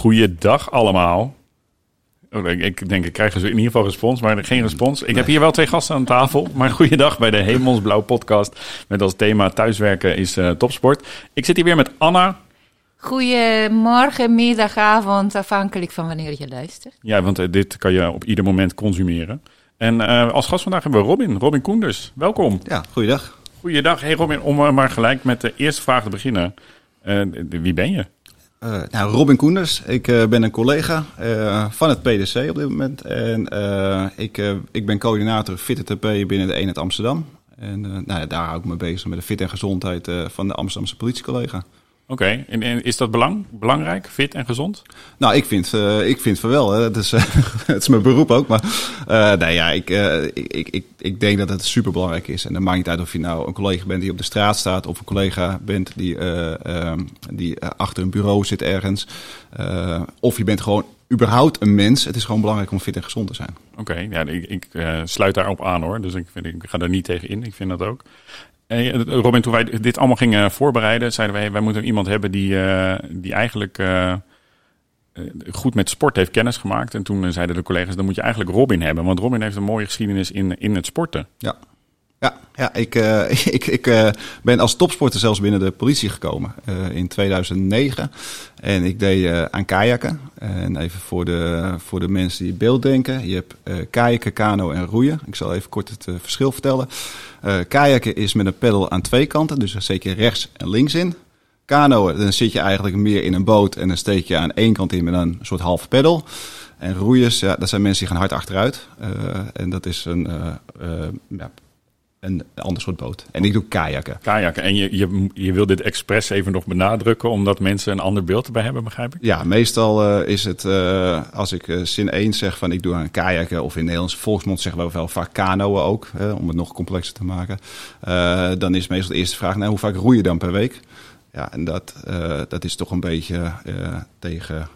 Goeiedag allemaal. Oh, ik, ik denk, ik krijg dus in ieder geval respons, maar geen respons. Ik heb hier wel twee gasten aan tafel. Maar goeiedag bij de Hemelsblauw podcast. Met als thema thuiswerken is eh, topsport. Ik zit hier weer met Anna. Goedemorgen, middag, avond, afhankelijk van wanneer je luistert. Ja, want eh, dit kan je op ieder moment consumeren. En eh, als gast vandaag hebben we Robin, Robin Koenders. Welkom. Ja, goeiedag. Goeiedag. Hey Robin, om maar gelijk met de eerste vraag te beginnen. Eh, wie ben je? Eh, nou, Robin Koenders. Ik eh, ben een collega eh, van het PDC op dit moment. En ik, ik ben coördinator Fit TP binnen de Eenheid Amsterdam. En nou daar hou ik me bezig met de fit en gezondheid van de Amsterdamse politiecollega. Oké, en, en is dat belang, belangrijk, fit en gezond? Nou, ik vind, eh, ik vind van wel. Hè. Het, is, eh, het is mijn beroep ook. Maar nee, ja, ik, ik, ik, ik, denk dat het super belangrijk is. En dan maakt niet uit of je nou een collega bent die op de straat staat. Of een collega bent die, eh, ehm, die achter een bureau zit ergens. Of je bent gewoon überhaupt een mens. Het is gewoon belangrijk om fit en gezond te zijn. Oké, ja, ik, ik eh, sluit daarop aan hoor. Dus ik, vind, ik ga daar niet tegen in. Ik vind dat ook. Eh, Robin, toen wij dit allemaal gingen voorbereiden, zeiden wij, wij moeten iemand hebben die, eh, die eigenlijk eh, goed met sport heeft kennis gemaakt. En toen zeiden de collega's, dan moet je eigenlijk Robin hebben. Want Robin heeft een mooie geschiedenis in, in het sporten. Ja. Ja, ja ik, eh, ik, ik eh, ben als topsporter zelfs binnen de politie gekomen eh, in 2009. En ik deed aan kajakken. En even voor de, voor de mensen die beeld denken. Je hebt kajakken, kano en roeien. Ik zal even kort het verschil vertellen. Kajakken is met een pedal aan twee kanten. Dus daar steek je rechts en links in. Kanoën, dan zit je eigenlijk meer in een boot. En dan steek je aan één kant in met een soort halve pedal. En roeiers, ja, dat zijn mensen die gaan hard achteruit. En dat is een... ja, een ander soort boot. En ik doe kajakken. Kajakken. En je, je, je wil dit expres even nog benadrukken, omdat mensen een ander beeld erbij hebben, begrijp ik? Ja, meestal eh, is het, eh, als ik eh, zin 1 zeg van ik doe aan kajakken, of in Nederlands volksmond zeggen we wel vaak kanoën ook, hè, om het nog complexer te maken. Dan is meestal de eerste vraag, nou, hoe vaak roei je dan per week? Ja, en dat, dat is toch een beetje tegen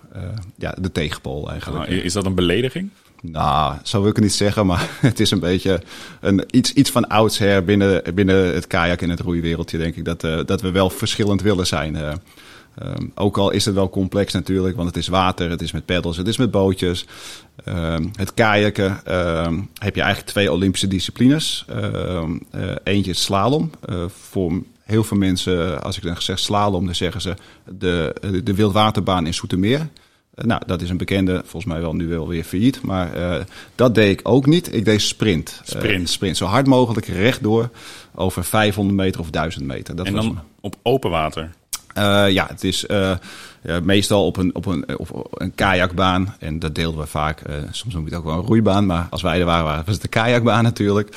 ja, de tegenpool eigenlijk. Nou, is dat een belediging? Nou, zo wil ik het niet zeggen, maar het is een beetje een, iets, iets van oudsher binnen, binnen het kajak- en het roeiwereldje, denk ik, dat, eh, dat we wel verschillend willen zijn. eh. Ehm, ook al is het wel complex natuurlijk, want het is water, het is met peddels, het is met bootjes. Ehm, het kajakken ehm, heb je eigenlijk twee Olympische disciplines. Eh, eentje is slalom. Voor heel veel mensen, als ik dan zeg slalom, dan zeggen ze de, de wildwaterbaan in Soetermeer. Eh, nou, dat is een bekende, volgens mij wel nu wel weer failliet. Maar eh, dat deed ik ook niet. Ik deed sprint. Eh, Sprint. sprint, zo hard mogelijk rechtdoor over 500 meter of 1000 meter. Dat en was dan op open water. ja, het is ja, meestal op een, op, een, op een kajakbaan. En dat deelden we vaak. soms noem ik het ook wel een roeibaan. Maar als wij er waren, was het de kajakbaan natuurlijk.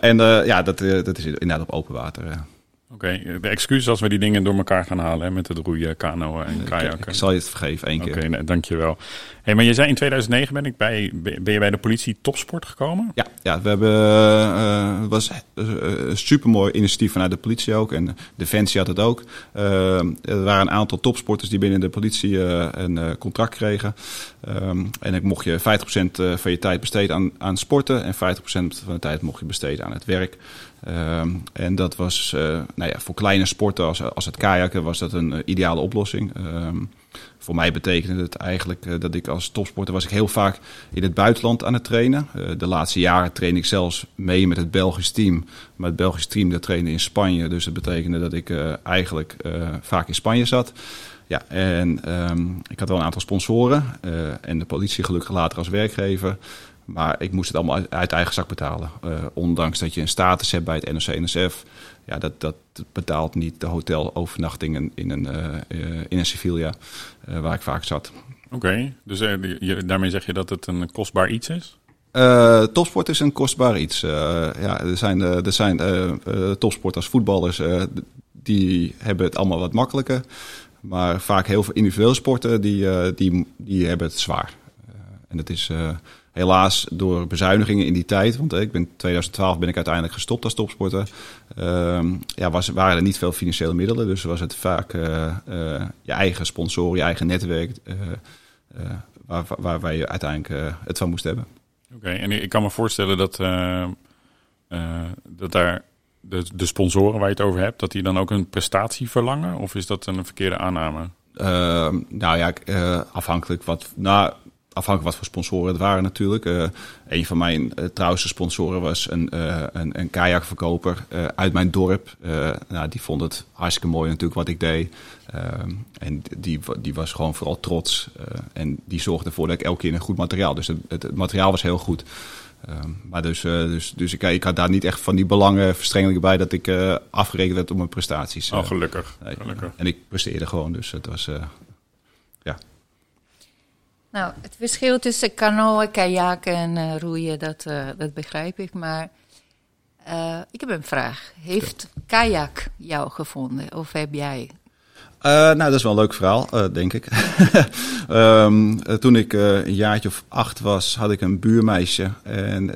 En ja, dat, dat is inderdaad op open water. Eh. Oké, de excuses als we die dingen door elkaar gaan halen, hè, met het roeien, kanoën en kajakken. Ik zal je het vergeven, één Oké, keer. nee, dankjewel. Hey, maar je zei in 2009 ben, ik bij, ben je bij de politie topsport gekomen? Ja, ja, we hebben. eh, het was eh, een supermooi initiatief vanuit de politie ook. En Defensie had het ook. Eh, er waren een aantal topsporters die binnen de politie eh, een eh, contract kregen. Ehm, en ik mocht je 50% eh, van je tijd besteden aan, aan sporten. En 50% van de tijd mocht je besteden aan het werk. Ehm, en dat was eh, nou ja, voor kleine sporten als, als het kajakken was dat een eh, ideale oplossing. Ehm, voor mij betekende het eigenlijk eh, dat ik als topsporter was ik heel vaak in het buitenland aan het trainen. De laatste jaren train ik zelfs mee met het Belgisch team. Maar het Belgisch team dat trainde in Spanje. Dus dat betekende dat ik eigenlijk vaak in Spanje zat. Ja, en ehm, ik had wel een aantal sponsoren. en de politie gelukkig later als werkgever. Maar ik moest het allemaal uit, uit eigen zak betalen. Eh, ondanks dat je een status hebt bij het NOC-NSF. Ja, dat, dat betaalt niet de hotelovernachtingen in een, eh, in een Sevilla, waar ik vaak zat. Oké, dus je, daarmee zeg je dat het een kostbaar iets is? Topsport is een kostbaar iets. Ja, er zijn, er zijn topsporters, voetballers, die hebben het allemaal wat makkelijker. Maar vaak heel veel individuele sporten, die, die, die hebben het zwaar. En dat is helaas door bezuinigingen in die tijd. Want eh, ik ben 2012 ben ik uiteindelijk gestopt als topsporter. Ehm, ja, was, waren er niet veel financiële middelen. Dus was het vaak eh, eh, je eigen sponsor, je eigen netwerk. waar, waar, waar je uiteindelijk het van moest hebben. Oké, en ik kan me voorstellen dat, dat daar de, de sponsoren waar je het over hebt, dat die dan ook een prestatie verlangen? Of is dat een verkeerde aanname? Ehm, nou ja, eh, afhankelijk wat. Nou, afhankelijk wat voor sponsoren het waren natuurlijk. Eh, een van mijn eh, trouwste sponsoren was een, eh, een, een kajakverkoper uit mijn dorp. Nou, die vond het hartstikke mooi natuurlijk wat ik deed. En die, die was gewoon vooral trots. en die zorgde ervoor dat ik elke keer een goed materiaal. Dus het, het, het materiaal was heel goed. Ehm, maar dus, dus, dus ik, ik had daar niet echt van die belangenverstrengelingen bij dat ik afgerekend werd op mijn prestaties. Oh, gelukkig. Gelukkig. En ik presteerde gewoon, dus het was... Nou, het verschil tussen kanoën, kajaken en eh, roeien, dat, eh, dat begrijp ik. Maar eh, ik heb een vraag. Heeft kajak jou gevonden of heb jij? Nou, dat is wel een leuk verhaal, denk ik. Ehm, eh, toen ik een jaartje of acht was, had ik een buurmeisje. En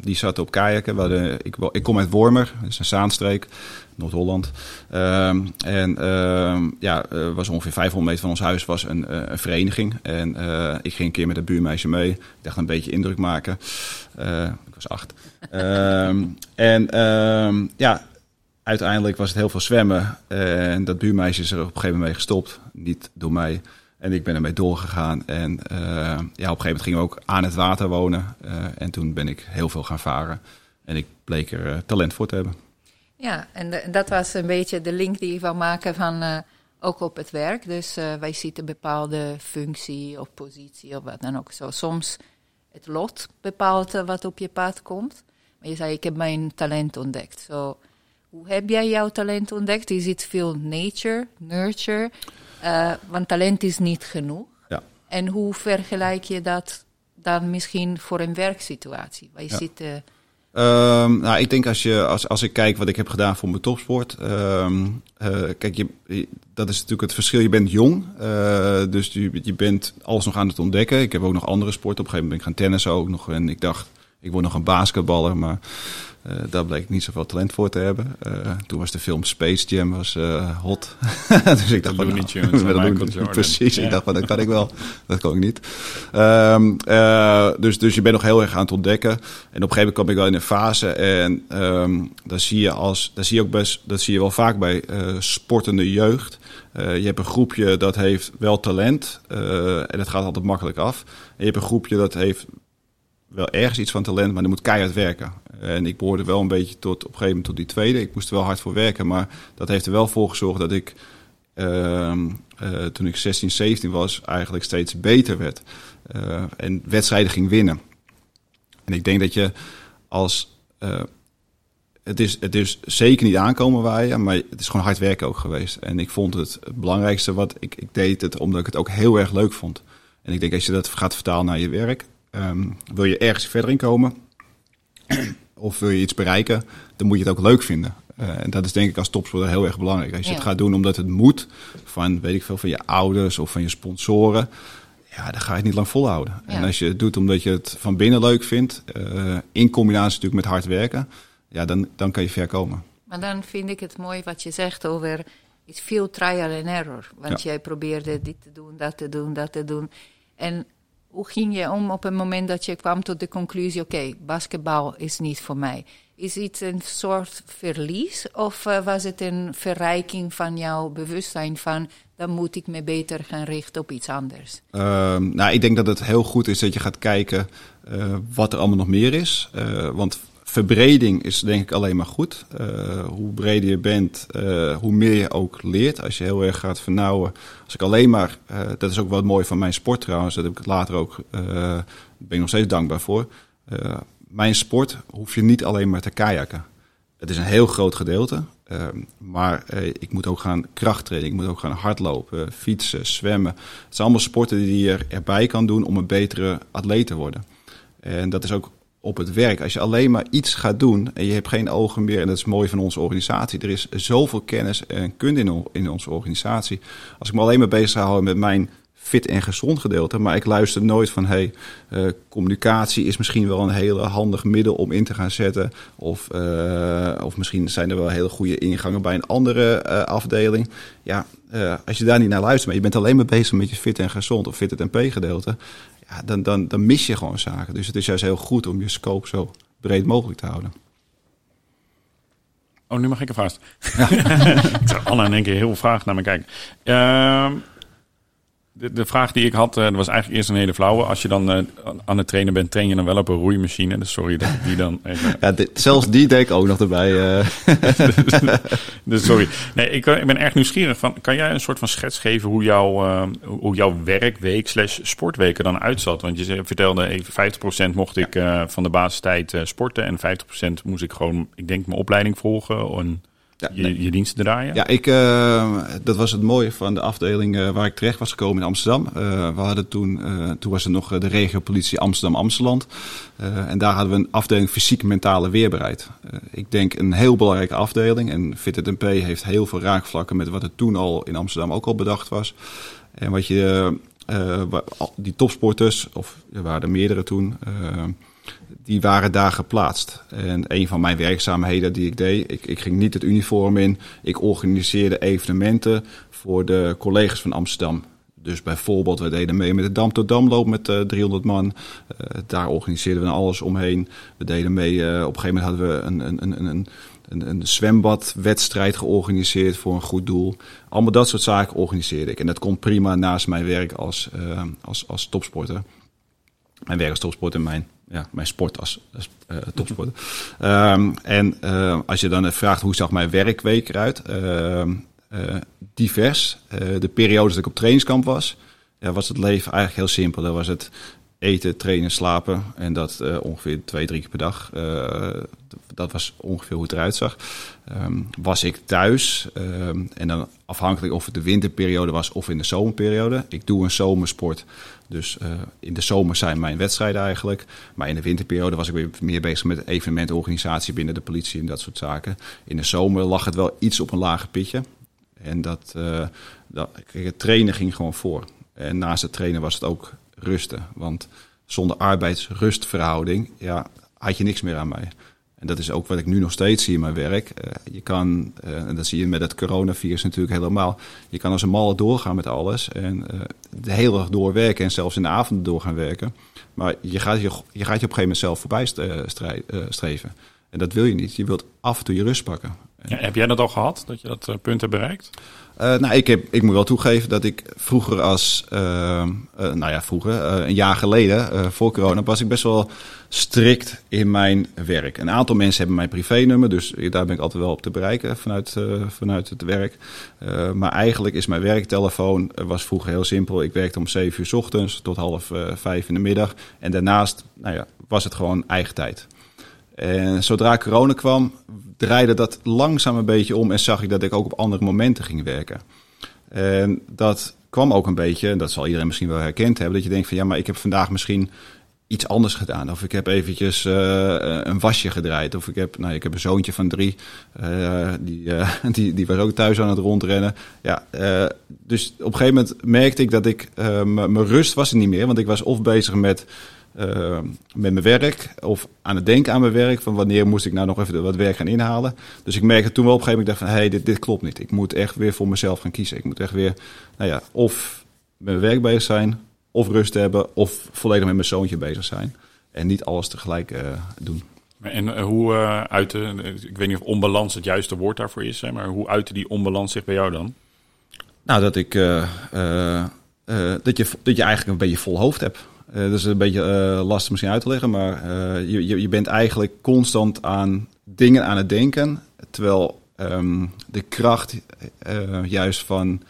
die zat op kajakken. Ik, ik kom uit Wormer, dat is een Zaanstreek, Noord-Holland. Ehm, en ehm, ja, eh, was ongeveer 500 meter van ons huis was een, eh, een vereniging. En eh, ik ging een keer met het buurmeisje mee. Ik dacht een beetje indruk maken. Ik was acht. Ehm, en ja, uiteindelijk was het heel veel zwemmen. En dat buurmeisje is er op een gegeven moment mee gestopt. Niet door mij. En ik ben ermee doorgegaan. En ja, op een gegeven moment gingen we ook aan het water wonen. En toen ben ik heel veel gaan varen. En ik bleek er talent voor te hebben. Ja, en de- dat was een beetje de link die ik wil maken van eh, ook op het werk. Dus eh, wij zitten bepaalde functie of positie of wat dan ook. Zo, soms het lot bepaalt eh, wat op je pad komt. Maar je zei, ik heb mijn talent ontdekt. Zo, hoe heb jij jouw talent ontdekt? Is het veel nature, nurture? Want talent is niet genoeg. Ja. En hoe vergelijk je dat dan misschien voor een werksituatie? Wij Ja. zitten... Ehm, nou, ik denk als, je, als, als ik kijk wat ik heb gedaan voor mijn topsport. ehm, eh, kijk, je, dat is natuurlijk het verschil. Je bent jong, eh, dus je, je bent alles nog aan het ontdekken. Ik heb ook nog andere sporten. Op een gegeven moment ben ik gaan tennissen ook nog. En ik dacht, ik word nog een basketballer. Maar eh, daar bleek ik niet zoveel talent voor te hebben. Eh, toen was de film Space Jam was, eh, hot. dus ik dacht, van, nou, Tunes met en de Michael Looney- Jordan. Precies, Ja. ik dacht van, dat kan ik wel. Dat kan ik niet. Ehm, eh, dus, dus je bent nog heel erg aan het ontdekken. En op een gegeven moment kwam ik wel in een fase. En ehm dat zie je als, dat zie je ook best, dat zie je wel vaak bij sportende jeugd. Je hebt een groepje dat heeft wel talent. en dat gaat altijd makkelijk af. En je hebt een groepje dat heeft wel ergens iets van talent, maar dan moet keihard werken. En ik behoorde wel een beetje tot, op een gegeven moment tot die tweede. Ik moest er wel hard voor werken, maar dat heeft er wel voor gezorgd dat ik, ehm, eh, toen ik 16, 17 was, eigenlijk steeds beter werd. Eh, en wedstrijden ging winnen. En ik denk dat je als... eh, het is, het is zeker niet aankomen waaien, maar het is gewoon hard werken ook geweest. En ik vond het het belangrijkste wat ik, ik deed het omdat ik het ook heel erg leuk vond. En ik denk als je dat gaat vertalen naar je werk, ehm, wil je ergens verder in komen of wil je iets bereiken, dan moet je het ook leuk vinden. Eh, en dat is denk ik als topsporter heel erg belangrijk. Als je Ja. het gaat doen omdat het moet, van weet ik veel, van je ouders of van je sponsoren, ja, dan ga je het niet lang volhouden. Ja. En als je het doet omdat je het van binnen leuk vindt, eh, in combinatie natuurlijk met hard werken, ja, dan, dan kan je ver komen. Maar dan vind ik het mooi wat je zegt over is veel trial and error. Want jij probeerde dit te doen, dat te doen, dat te doen. En hoe ging je om op het moment dat je kwam tot de conclusie: oké, basketbal is niet voor mij? Is het een soort verlies of eh, was het een verrijking van jouw bewustzijn van dan moet ik me beter gaan richten op iets anders? Ehm, nou, ik denk dat het heel goed is dat je gaat kijken eh, wat er allemaal nog meer is. Eh, want verbreding is denk ik alleen maar goed. Eh, hoe breder je bent, eh, hoe meer je ook leert. Als je heel erg gaat vernauwen. Als ik alleen maar, eh, dat is ook wat mooi van mijn sport trouwens. Dat heb ik later ook, eh ben ik nog steeds dankbaar voor. Mijn sport hoef je niet alleen maar te kajakken. Het is een heel groot gedeelte. ehm, maar ik moet ook gaan krachttrainen. Ik moet ook gaan hardlopen, fietsen, zwemmen. Het zijn allemaal sporten die je er- erbij kan doen om een betere atleet te worden. En dat is ook op het werk. Als je alleen maar iets gaat doen en je hebt geen ogen meer, en dat is mooi van onze organisatie. Er is zoveel kennis en kunde in, onze organisatie. Als ik me alleen maar bezig zou met mijn fit en gezond gedeelte, maar ik luister nooit van hey, eh, communicatie is misschien wel een hele handig middel om in te gaan zetten. Of, eh, of misschien zijn er wel hele goede ingangen bij een andere eh, afdeling. Ja, als je daar niet naar luistert, maar je bent alleen maar bezig met je fit en gezond of fit het MP gedeelte, ja, dan, dan, dan mis je gewoon zaken. Dus het is juist heel goed om je scope zo breed mogelijk te houden. Oh, nu mag ik er vast. ik zag Anna in één keer heel vraag naar me kijken. Ehm, De, de vraag die ik had, uh, was eigenlijk eerst een hele flauwe. Als je dan uh, aan het trainen bent, train je dan wel op een roeimachine? Dus sorry dat ik die dan... Even... Ja, dit, zelfs die deed ik ook nog erbij. Uh. dus, sorry. Nee, ik, ik, ben erg nieuwsgierig. Van, kan jij een soort van schets geven hoe, jouw hoe jouw werkweek slash sportweken dan uitzat? Want je vertelde even 50% mocht ik ja. van de basistijd sporten en 50% moest ik gewoon, ik denk, mijn opleiding volgen. En ja, je, je diensten draaien? Ja, ik, uh, dat was het mooie van de afdeling uh, waar ik terecht was gekomen in Amsterdam. Uh, we hadden toen, toen was er nog de regiopolitie Amsterdam-Amsteland. en daar hadden we een afdeling fysiek-mentale weerbaarheid. ik denk een heel belangrijke afdeling. En FitNP heeft heel veel raakvlakken met wat er toen al in Amsterdam ook al bedacht was. En wat je, die topsporters, of er waren er meerdere toen die waren daar geplaatst. En een van mijn werkzaamheden die ik deed, ik, ik ging niet het uniform in. Ik organiseerde evenementen voor de collega's van Amsterdam. Dus bijvoorbeeld, we deden mee met de Dam tot Damloop met uh, eh, 300 man. Uh, daar organiseerden we alles omheen. We deden mee, uh, op een gegeven moment hadden we een, een, een, een, een, een zwembadwedstrijd georganiseerd voor een goed doel. Allemaal dat soort zaken organiseerde ik. En dat komt prima naast mijn werk als, als, als topsporter. Mijn werk als topsporter en mijn ja, mijn sport als, als uh, topsporter. Um, en uh, als je dan vraagt hoe zag mijn werkweek eruit? Uh, divers. de periodes dat ik op trainingskamp was, was het leven eigenlijk heel simpel. Dan was het eten, trainen, slapen. En dat ongeveer twee, drie keer per dag. dat was ongeveer hoe het eruit zag. Um, was ik thuis. Um, en dan afhankelijk of het de winterperiode was of in de zomerperiode. Ik doe een zomersport. Dus uh, in de zomer zijn mijn wedstrijden eigenlijk. Maar in de winterperiode was ik weer meer bezig met evenementorganisatie binnen de politie en dat soort zaken. In de zomer lag het wel iets op een lager pitje. En dat, uh, dat het trainen ging gewoon voor. En naast het trainen was het ook rusten. Want zonder arbeidsrustverhouding ja, had je niks meer aan mij. En dat is ook wat ik nu nog steeds zie in mijn werk. Uh, je kan, uh, en dat zie je met het coronavirus natuurlijk helemaal. Je kan als een malle doorgaan met alles. En de hele dag doorwerken en zelfs in de avonden door gaan werken. Maar je gaat je, je, gaat je op een gegeven moment zelf voorbij streven. En dat wil je niet. Je wilt af en toe je rust pakken. Heb jij dat al gehad, dat je dat punt hebt bereikt? Uh, nou, ik, heb, ik moet wel toegeven dat ik vroeger als, uh, uh, nou ja, vroeger, een jaar geleden, voor corona, was ik best wel strikt in mijn werk. Een aantal mensen hebben mijn privénummer, dus daar ben ik altijd wel op te bereiken vanuit, vanuit het werk. maar eigenlijk is mijn werktelefoon, was vroeger heel simpel. Ik werkte om 7 uur s ochtends tot half vijf in de middag. En daarnaast, nou ja, was het gewoon eigen tijd. En zodra corona kwam, draaide dat langzaam een beetje om en zag ik dat ik ook op andere momenten ging werken. En dat kwam ook een beetje, en dat zal iedereen misschien wel herkend hebben, dat je denkt van ja, maar ik heb vandaag misschien iets anders gedaan. Of ik heb eventjes uh, een wasje gedraaid. Of ik heb, nou, ik heb een zoontje van drie. Uh, die, die, die was ook thuis aan het rondrennen. Ja, dus op een gegeven moment merkte ik dat ik mijn rust was er niet meer. Want ik was of bezig met met mijn werk of aan het denken aan mijn werk. Van wanneer moest ik nou nog even wat werk gaan inhalen. Dus ik merkte toen wel op een gegeven moment dacht van hé, hey, dit, dit klopt niet. Ik moet echt weer voor mezelf gaan kiezen. Ik moet echt weer, nou ja, of met mijn werk bezig zijn, of rust hebben, of volledig met mijn zoontje bezig zijn. En niet alles tegelijk uh, doen. En uh, hoe uh, uitte, ik weet niet of onbalans het juiste woord daarvoor is, hè, maar hoe uitte die onbalans zich bij jou dan? Nou, dat ik, dat je, dat je eigenlijk een beetje vol hoofd hebt. Dat is een beetje lastig misschien uit te leggen, maar je, je bent eigenlijk constant aan dingen aan het denken. Terwijl um, de kracht juist van,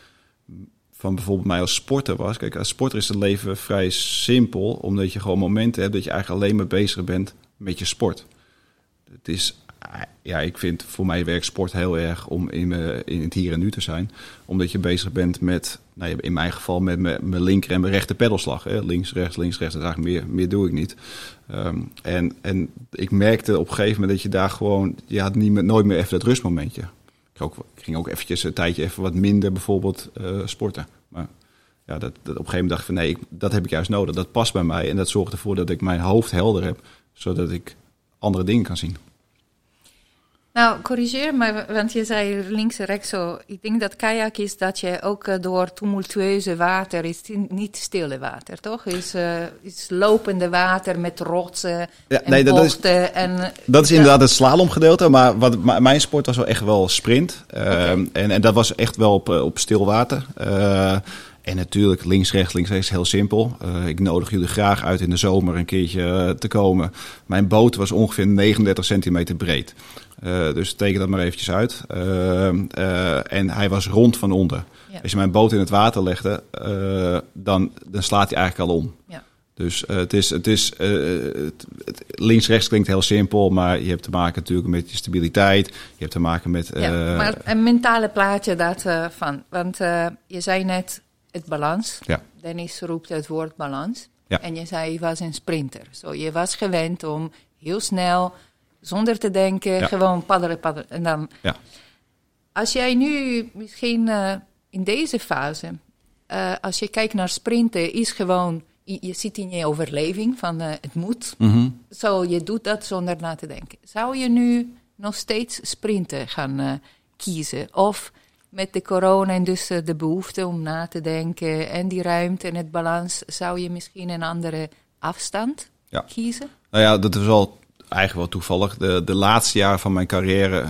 van bijvoorbeeld mij als sporter was. Kijk, als sporter is het leven vrij simpel, omdat je gewoon momenten hebt dat je eigenlijk alleen maar bezig bent met je sport. Het is ja, ik vind voor mij werkt sport heel erg om in, in het hier en nu te zijn. Omdat je bezig bent met, nou, in mijn geval, met mijn linker en mijn rechter pedalslag. Hè. Links, rechts, links, rechts. Dat eigenlijk meer, meer doe ik niet. Um, en, en ik merkte op een gegeven moment dat je daar gewoon, je had niet nooit meer even dat rustmomentje. Ik, ook, ging ook eventjes een tijdje even wat minder bijvoorbeeld uh, sporten. Maar ja, dat, dat, op een gegeven moment dacht ik van nee, dat heb ik juist nodig. Dat past bij mij en dat zorgt ervoor dat ik mijn hoofd helder heb. Zodat ik andere dingen kan zien. Nou, corrigeer me, want je zei links en rechts zo. Ik denk dat kajak is dat je ook uh, door tumultueuze water is niet stille water, toch? Is, uh, is lopende water met rotsen ja, en nee, dat is, en, dat is inderdaad het slalomgedeelte, maar wat, mijn sport was wel echt wel sprint. Okay. Uh, en, en dat was echt wel op, op stil water. En natuurlijk links, rechts, links, rechts, heel simpel. Uh, ik nodig jullie graag uit in de zomer een keertje uh, te komen. Mijn boot was ongeveer 39 centimeter breed. Uh, dus teken dat maar eventjes uit. en hij was rond van onder. Ja. Als je mijn boot in het water legde, dan, dan slaat hij eigenlijk al om. Ja. Dus het is, het is links-rechts klinkt heel simpel, maar je hebt te maken natuurlijk met je stabiliteit. Je hebt te maken met. Ja, maar een mentale plaatje daarvan. Want je zei net het balans. Ja. Dennis roept het woord balans. Ja. En je zei je was een sprinter. Zo, je was gewend om heel snel, zonder te denken, ja. gewoon paddelen, paddelen. En dan. Ja. Als jij nu misschien in deze fase, als je kijkt naar sprinten, is gewoon je, zit in je overleving van uh, het moet. Mm Zo, je doet dat zonder na te denken. Zou je nu nog steeds sprinten gaan kiezen? Of met de corona en dus de behoefte om na te denken en die ruimte en het balans, zou je misschien een andere afstand ja. kiezen? Nou ja, dat is wel eigenlijk wel toevallig. De, de laatste jaar van mijn carrière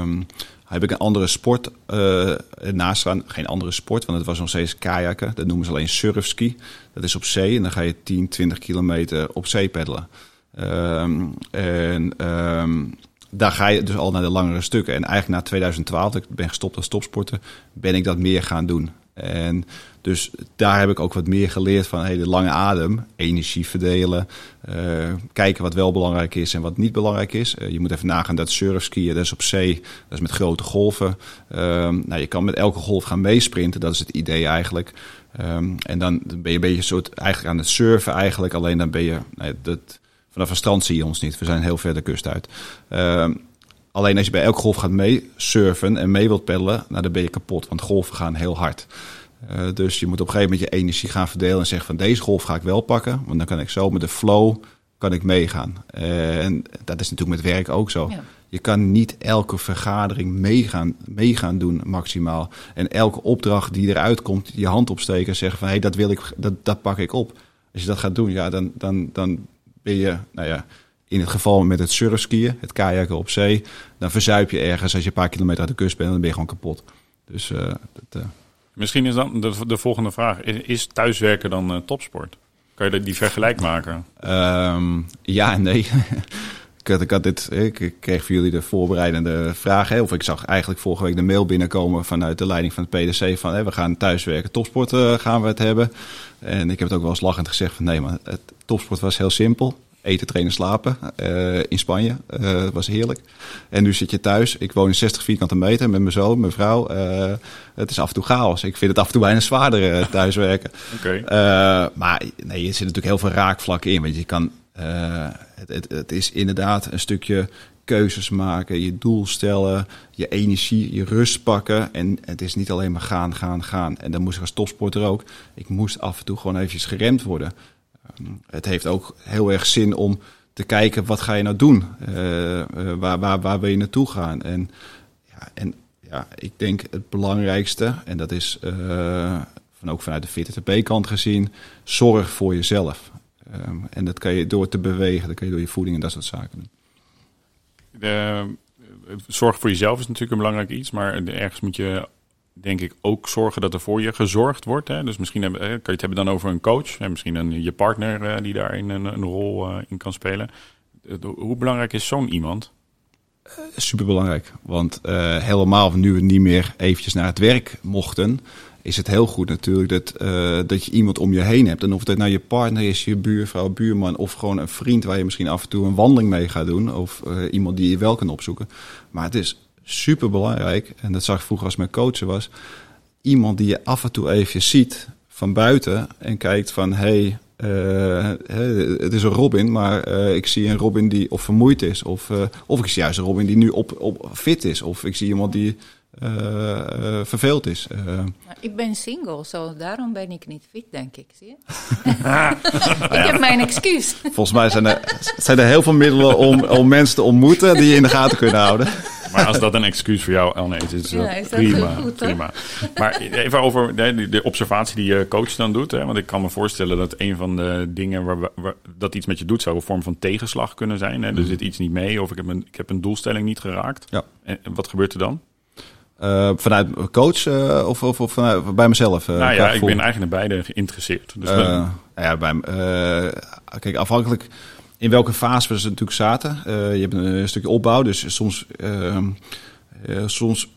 um, heb ik een andere sport uh, naast staan. Geen andere sport, want het was nog steeds kajakken. Dat noemen ze alleen surfski. Dat is op zee en dan ga je 10, 20 kilometer op zee peddelen. Um, en um, daar ga je dus al naar de langere stukken. En eigenlijk na 2012, ik ben gestopt als topsporter, ben ik dat meer gaan doen. En dus daar heb ik ook wat meer geleerd van hey, de lange adem, energie verdelen, uh, kijken wat wel belangrijk is en wat niet belangrijk is. Uh, je moet even nagaan dat surfskiën, dat is op zee, dat is met grote golven. Uh, nou, je kan met elke golf gaan meesprinten, dat is het idee eigenlijk. Um, en dan ben je een beetje soort eigenlijk aan het surfen eigenlijk, alleen dan ben je, nee, dat, vanaf een strand zie je ons niet, we zijn heel ver de kust uit. Ehm, Alleen als je bij elke golf gaat mee surfen en mee wilt peddelen, nou, dan ben je kapot. Want golven gaan heel hard. Uh, dus je moet op een gegeven moment je energie gaan verdelen en zeggen van deze golf ga ik wel pakken. Want dan kan ik zo met de flow kan ik meegaan. Uh, en dat is natuurlijk met werk ook zo. Ja. Je kan niet elke vergadering meegaan, meegaan doen maximaal. En elke opdracht die eruit komt, je hand opsteken en zeggen van hé, hey, dat wil ik, dat, dat pak ik op. Als je dat gaat doen, ja, dan, dan, dan ben je, nou ja, in het geval met het surfskiën, het kajakken op zee, dan verzuip je ergens als je een paar kilometer uit de kust bent, dan ben je gewoon kapot. Dus, uh, dat, uh... Misschien is dan de, de volgende vraag: is thuiswerken dan uh, topsport? Kan je die vergelijk maken? Um, ja en nee. ik, had, ik, had dit, ik kreeg voor jullie de voorbereidende vraag. Of ik zag eigenlijk vorige week de mail binnenkomen vanuit de leiding van het PDC. Van hey, we gaan thuiswerken, topsport gaan we het hebben. En ik heb het ook wel eens lachend gezegd van nee, maar het topsport was heel simpel eten, trainen, slapen uh, in Spanje. Uh, dat was heerlijk. En nu zit je thuis. Ik woon in 60 vierkante meter met mijn zoon, mijn vrouw. Uh, het is af en toe chaos. Ik vind het af en toe bijna zwaarder thuiswerken. Okay. maar nee, er zit natuurlijk heel veel raakvlakken in. Want je kan, het, het, het, is inderdaad een stukje keuzes maken, je doel stellen, je energie, je rust pakken. En het is niet alleen maar gaan, gaan, gaan. En dan moest ik als topsporter ook. Ik moest af en toe gewoon eventjes geremd worden. Ehm, het heeft ook heel erg zin om te kijken wat ga je nou doen? Uh, waar, waar, waar wil je naartoe gaan? En, ja, en ja, ik denk het belangrijkste, en dat is uh, van ook vanuit de VTTP-kant gezien, zorg voor jezelf. Um, en dat kan je door te bewegen, dat kan je door je voeding en dat soort zaken doen. De, zorg voor jezelf is natuurlijk een belangrijk iets, maar ergens moet je denk ik ook zorgen dat er voor je gezorgd wordt. Hè? Dus misschien heb, kan je het hebben dan over een coach. En misschien een, je partner uh, die daarin een, een rol uh, in kan spelen. Hoe belangrijk is zo'n iemand? Uh, superbelangrijk. Want helemaal nu we niet meer eventjes naar het werk mochten... is het heel goed natuurlijk dat, dat je iemand om je heen hebt. En of dat nou je partner is, je buurvrouw, buurman... of gewoon een vriend waar je misschien af en toe een wandeling mee gaat doen... of iemand die je wel kan opzoeken. Maar het is super belangrijk, en dat zag ik vroeger als mijn coach was, iemand die je af en toe even ziet van buiten en kijkt van hey, uh, het is een Robin, maar uh, ik zie een Robin die of vermoeid is, of, uh, of ik zie juist een Robin die nu op, op fit is, of ik zie iemand die verveeld is. Nou, ik ben single, zo daarom ben ik niet fit, denk ik. Zie je? ik heb mijn excuus. Volgens mij zijn er, zijn er heel veel middelen om, om mensen te ontmoeten die je in de gaten kunnen houden. Maar als dat een excuus voor jou, Elne is, is, ja, is prima. Goed, prima. Maar even over de, de, observatie die je coach dan doet. Hè? Want ik kan me voorstellen dat een van de dingen waar, waar dat iets met je doet, zou een vorm van tegenslag kunnen zijn. Hè? Er mhm. zit iets niet mee of ik heb een, ik heb een doelstelling niet geraakt. Ja. En wat gebeurt er dan? Uh, vanuit coach uh, of, of, of vanuit, bij mezelf? Uh, nou ja, ik ben eigenlijk naar beide geïnteresseerd. Dus ja, bij, kijk, afhankelijk in welke fase we natuurlijk zaten. je hebt een, stukje opbouw, dus soms, ehm, soms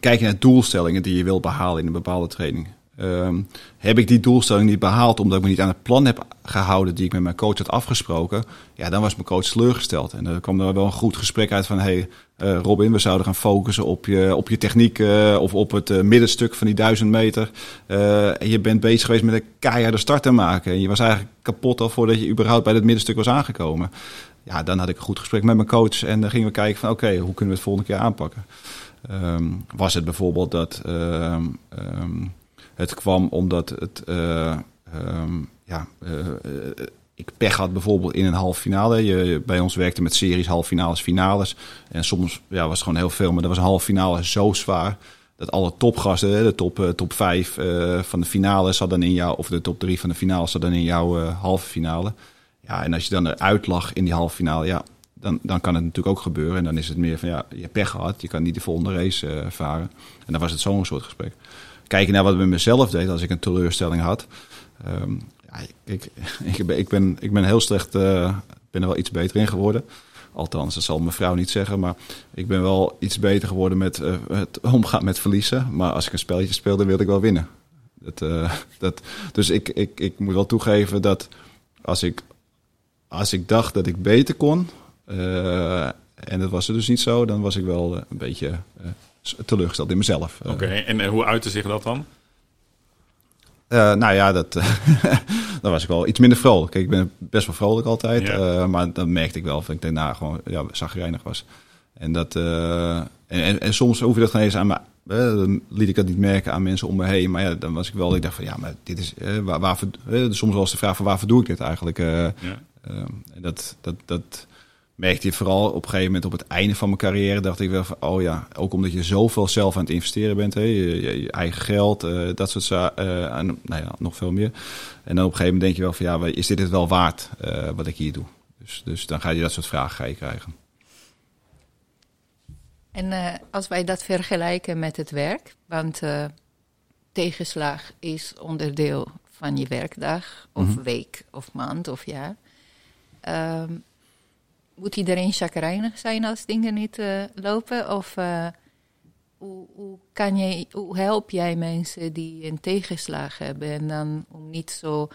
kijk je naar doelstellingen die je wilt behalen in een bepaalde training. Um, heb ik die doelstelling niet behaald omdat ik me niet aan het plan heb gehouden die ik met mijn coach had afgesproken, ja, dan was mijn coach teleurgesteld. En dan kwam er wel een goed gesprek uit van, hey, uh, Robin, we zouden gaan focussen op je, op je techniek uh, of op het uh, middenstuk van die duizend meter. en je bent bezig geweest met een keiharde start te maken. En je was eigenlijk kapot al voordat je überhaupt bij het middenstuk was aangekomen. Ja, dan had ik een goed gesprek met mijn coach en dan gingen we kijken van, oké, hoe kunnen we het volgende keer aanpakken? Um, was het bijvoorbeeld dat... Um, het kwam omdat het, uh, um, ja, uh, ik pech had bijvoorbeeld in een halve finale. Je, bij ons werkte met series, halve finales, finales. En soms ja, was het gewoon heel veel, maar dat was een halve finale zo zwaar dat alle topgasten, de top, top 5 uh, van de finale zat dan in jou, of de top 3 van de finale zat in jouw halve finale. Ja, en als je dan eruit lag in die halve finale, ja, dan, dan kan het natuurlijk ook gebeuren. En dan is het meer van ja, je pech gehad, je kan niet de volgende race varen. En dan was het zo'n soort gesprek kijken naar wat ik met mezelf deed als ik een teleurstelling had. Ja, ik, ik, ben, ik, ben, ik ben heel slecht, uh, ben er wel iets beter in geworden. Althans, dat zal mijn vrouw niet zeggen. Maar ik ben wel iets beter geworden met uh, het omgaan met verliezen. Maar als ik een spelletje speelde, wilde ik wel winnen. Dat, uh, dat, dus ik, ik, ik moet wel toegeven dat als ik, als ik dacht dat ik beter kon. en dat was er dus niet zo, dan was ik wel een beetje teleurgesteld in mezelf. Oké, en eh, hoe uitte zich dat dan? Uh, nou ja, dat, dan was ik wel iets minder vrolijk. Kijk, ik ben best wel vrolijk altijd. Uh, maar dan merkte ik wel dat ik daarna gewoon ja, zagrijnig was. En, dat, uh, en, en, en, soms hoef je dat geen eens aan me... dan liet ik dat niet merken aan mensen om me heen. Maar ja, dan was ik wel... Ik dacht van ja, maar dit is... waar, waarvoor, soms was de vraag van waarvoor doe ik dit eigenlijk? Ja. en dat... dat, dat merkte je vooral op een gegeven moment op het einde van mijn carrière, dacht ik wel van, oh ja, ook omdat je zoveel zelf aan het investeren bent, hè, je, eigen geld, uh, dat soort zaken, uh, en nou ja, nog veel meer. En dan op een gegeven moment denk je wel van, ja, is dit het wel waard uh, wat ik hier doe? Dus, dus dan ga je dat soort vragen ga je krijgen. En als wij dat vergelijken met het werk, want tegenslag is onderdeel van je werkdag, of mm -hmm. week, of maand, of jaar. Ehm, moet iedereen chagrijnig zijn als dingen niet uh, lopen? Of uh, hoe, hoe, kan je, hoe help jij mensen die een tegenslag hebben? En dan om niet zo.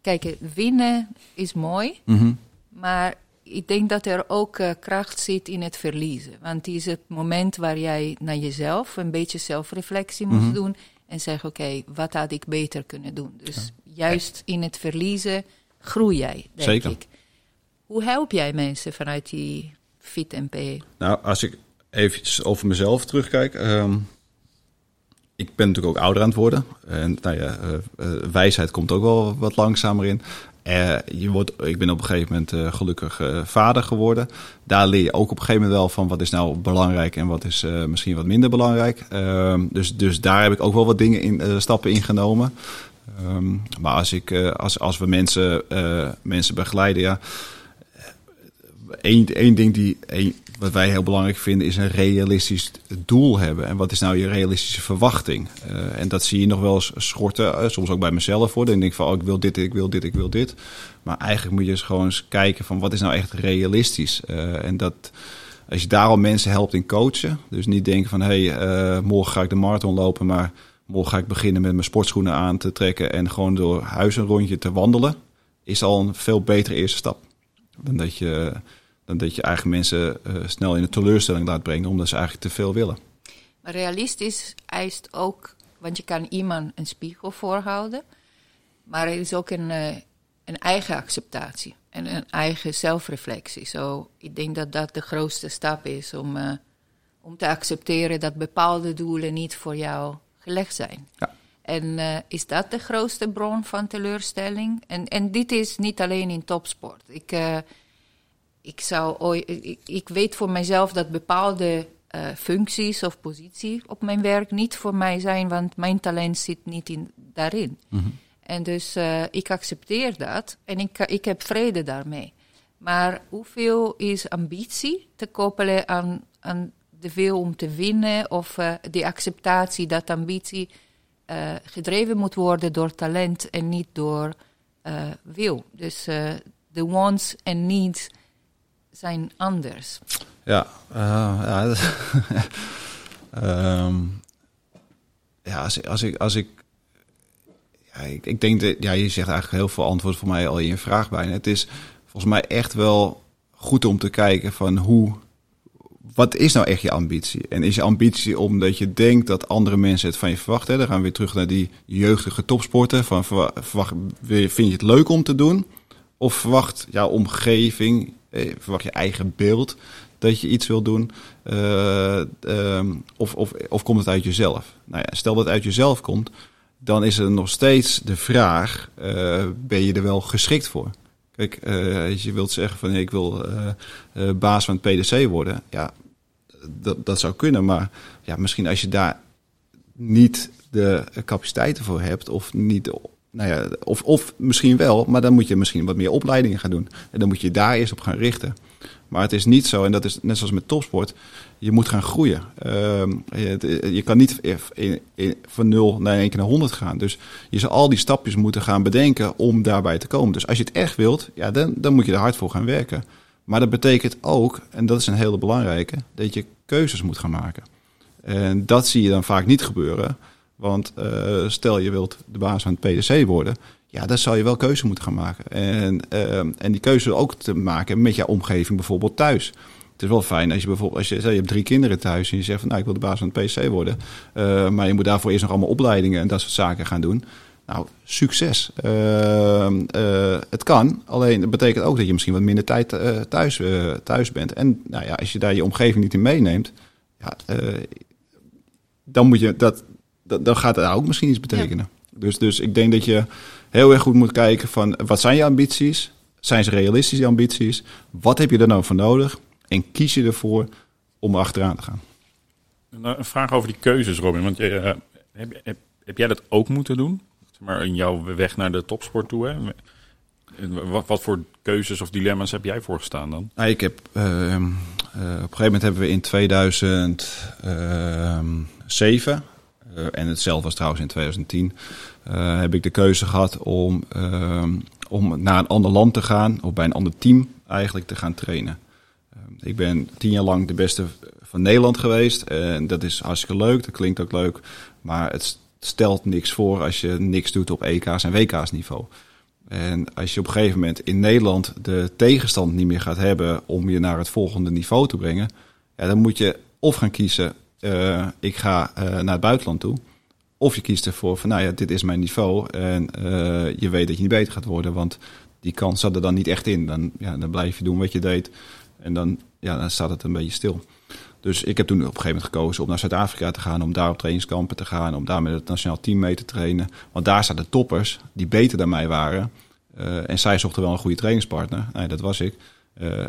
Kijk, winnen is mooi, mm -hmm. maar ik denk dat er ook uh, kracht zit in het verliezen. Want het is het moment waar jij naar jezelf een beetje zelfreflectie moet mm -hmm. doen. En zeggen: Oké, okay, wat had ik beter kunnen doen? Dus ja. juist in het verliezen groei jij, denk Zeker. ik. Hoe help jij mensen vanuit die Fit MP? Nou, als ik even over mezelf terugkijk. Um, ik ben natuurlijk ook ouder aan het worden. En nou ja, uh, uh, wijsheid komt ook wel wat langzamer in. Uh, je wordt, ik ben op een gegeven moment gelukkig vader geworden. Daar leer je ook op een gegeven moment wel van wat is nou belangrijk en wat is misschien wat minder belangrijk. Ehm, dus, dus daar heb ik ook wel wat dingen in, stappen ingenomen. Um, maar als, ik, als, als we mensen, mensen begeleiden, ja één, één ding die, wat wij heel belangrijk vinden, is een realistisch doel hebben. En wat is nou je realistische verwachting? Uh, en dat zie je nog wel eens schorten, uh, soms ook bij mezelf hoor. Dan denk ik van, oh, ik wil dit, ik wil dit, ik wil dit. Maar eigenlijk moet je eens gewoon eens kijken van, wat is nou echt realistisch? Uh, en dat, als je daar al mensen helpt in coachen, dus niet denken van, hé, hey, morgen ga ik de marathon lopen, maar morgen ga ik beginnen met mijn sportschoenen aan te trekken en gewoon door huis een rondje te wandelen, is al een veel betere eerste stap. Dan dat je dat je eigenlijk mensen uh, snel in een teleurstelling laat brengen omdat ze eigenlijk te veel willen. Maar realistisch eist ook, want je kan iemand een spiegel voorhouden, maar er is ook een, uh, een eigen acceptatie en een eigen zelfreflectie. Zo, ik denk dat dat de grootste stap is om, uh, om te accepteren dat bepaalde doelen niet voor jou gelegd zijn. Ja. En is dat de grootste bron van teleurstelling? En, en dit is niet alleen in topsport. Ik, ik, zou ooit, ik, ik, weet voor mijzelf dat bepaalde uh, functies of posities op mijn werk niet voor mij zijn, want mijn talent zit niet in, daarin. Mm -hmm. En dus uh, ik accepteer dat en ik, ik heb vrede daarmee. Maar hoeveel is ambitie te koppelen aan, aan de wil om te winnen of uh, de acceptatie dat ambitie gedreven moet worden door talent en niet door wil. Dus de wants en needs zijn anders. Ja, ja, um, ja als, als, ik, als ik ja, ik, denk dat ja, je zegt eigenlijk heel veel antwoord voor mij al in je vraag bijna. Het is volgens mij echt wel goed om te kijken van hoe wat is nou echt je ambitie? En is je ambitie omdat je denkt dat andere mensen het van je verwachten? Dan gaan we weer terug naar die jeugdige topsporten. Van verwacht, vind je het leuk om te doen? Of verwacht jouw omgeving, eh, verwacht je eigen beeld dat je iets wil doen? Uh, of, of, of komt het uit jezelf? Nou ja, stel dat het uit jezelf komt, dan is er nog steeds de vraag: uh, ben je er wel geschikt voor? Kijk, als je wilt zeggen van ik wil baas van het PDC worden, ja, dat, dat zou kunnen. Maar ja, misschien als je daar niet de capaciteiten voor hebt, of niet, nou ja, of, of misschien wel, maar dan moet je misschien wat meer opleidingen gaan doen. En dan moet je daar eerst op gaan richten. Maar het is niet zo, en dat is net zoals met topsport, je moet gaan groeien. Uh, je, je, kan niet in, van 0 naar 1 keer naar 100 gaan. Dus je zal al die stapjes moeten gaan bedenken om daarbij te komen. Dus als je het echt wilt, ja, dan, dan moet je er hard voor gaan werken. Maar dat betekent ook, en dat is een hele belangrijke, dat je keuzes moet gaan maken. En dat zie je dan vaak niet gebeuren. Want uh, stel je wilt de baas van het PDC worden, ja, dan zal je wel keuze moeten gaan maken. En, uh, en die keuze ook te maken met jouw omgeving, bijvoorbeeld thuis. Het is wel fijn als je bijvoorbeeld, als je, je hebt drie kinderen thuis en je zegt van nou ik wil de baas van het PC worden. Uh, maar je moet daarvoor eerst nog allemaal opleidingen en dat soort zaken gaan doen. Nou, succes. Uh, uh, het kan, alleen dat betekent ook dat je misschien wat minder tijd thuis, thuis bent. En nou ja, als je daar je omgeving niet in meeneemt, ja, dan, moet je dat, dat, dan gaat het ook misschien iets betekenen. Dus, dus ik denk dat je heel erg goed moet kijken van wat zijn je ambities? Zijn ze realistisch, die ambities? Wat heb je er nou voor nodig? En kies je ervoor om achteraan te gaan. Een vraag over die keuzes, Robin. Want je, heb, heb, heb jij dat ook moeten doen? maar in jouw weg naar de topsport toe. Hè? Wat, wat, voor keuzes of dilemma's heb jij voorgestaan dan? Nou, ik heb, uh, uh, op een gegeven moment hebben we in 2007, uh, en hetzelfde was trouwens in 2010, eh, heb ik de keuze gehad om, ehm, om naar een ander land te gaan, of bij een ander team eigenlijk te gaan trainen. Ik ben tien jaar lang de beste van Nederland geweest en dat is hartstikke leuk, dat klinkt ook leuk, maar het stelt niks voor als je niks doet op EK's en WK's niveau. En als je op een gegeven moment in Nederland de tegenstand niet meer gaat hebben om je naar het volgende niveau te brengen, ja, dan moet je of gaan kiezen, uh, ik ga uh, naar het buitenland toe. Of je kiest ervoor van, nou ja, dit is mijn niveau en uh, je weet dat je niet beter gaat worden, want die kans zat er dan niet echt in. Dan, ja, dan blijf je doen wat je deed en dan, ja, dan staat het een beetje stil. Dus ik heb toen op een gegeven moment gekozen om naar Zuid-Afrika te gaan, om daar op trainingskampen te gaan, om daar met het nationaal team mee te trainen. Want daar zaten toppers die beter dan mij waren. En zij zochten wel een goede trainingspartner. Nee, dat was ik.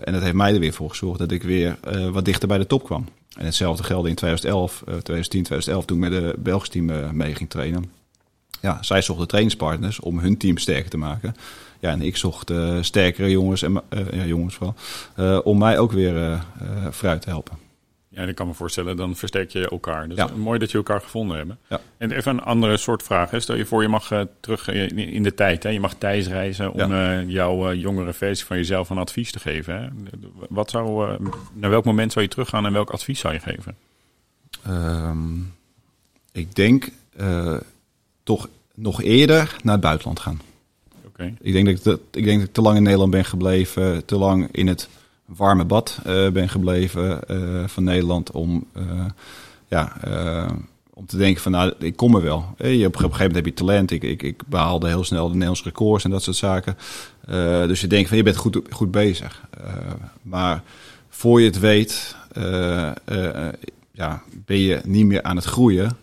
En dat heeft mij er weer voor gezorgd dat ik weer wat dichter bij de top kwam. En hetzelfde gelde in 2011, 2010, 2011 toen ik met de Belgisch team mee ging trainen. Ja, zij zochten trainingspartners om hun team sterker te maken. Ja, en ik zocht sterkere jongens, en, ja, jongens vooral, om mij ook weer vooruit te helpen. Ja, ik kan me voorstellen, dan versterk je elkaar. Dus mooi dat je elkaar gevonden hebben. Ja. En even een andere soort vraag. Hè. Stel je voor, je mag uh, terug in de tijd. Hè. Je mag thuis reizen om ja. uh, jouw uh, jongere versie van jezelf een advies te geven. Hè. Wat zou, naar welk moment zou je teruggaan en welk advies zou je geven? Um, ik denk toch nog eerder naar het buitenland gaan. Okay. Ik, denk dat ik, dat, ik denk dat ik te lang in Nederland ben gebleven. Te lang in het warme bad uh, ben gebleven uh, van Nederland om, uh, ja, om te denken van nou, ik kom er wel. Je, op, op een gegeven moment heb je talent. Ik, ik, ik behaalde heel snel de Nederlandse records en dat soort zaken. dus je denkt van je bent goed, goed bezig. maar voor je het weet, ja, ben je niet meer aan het groeien.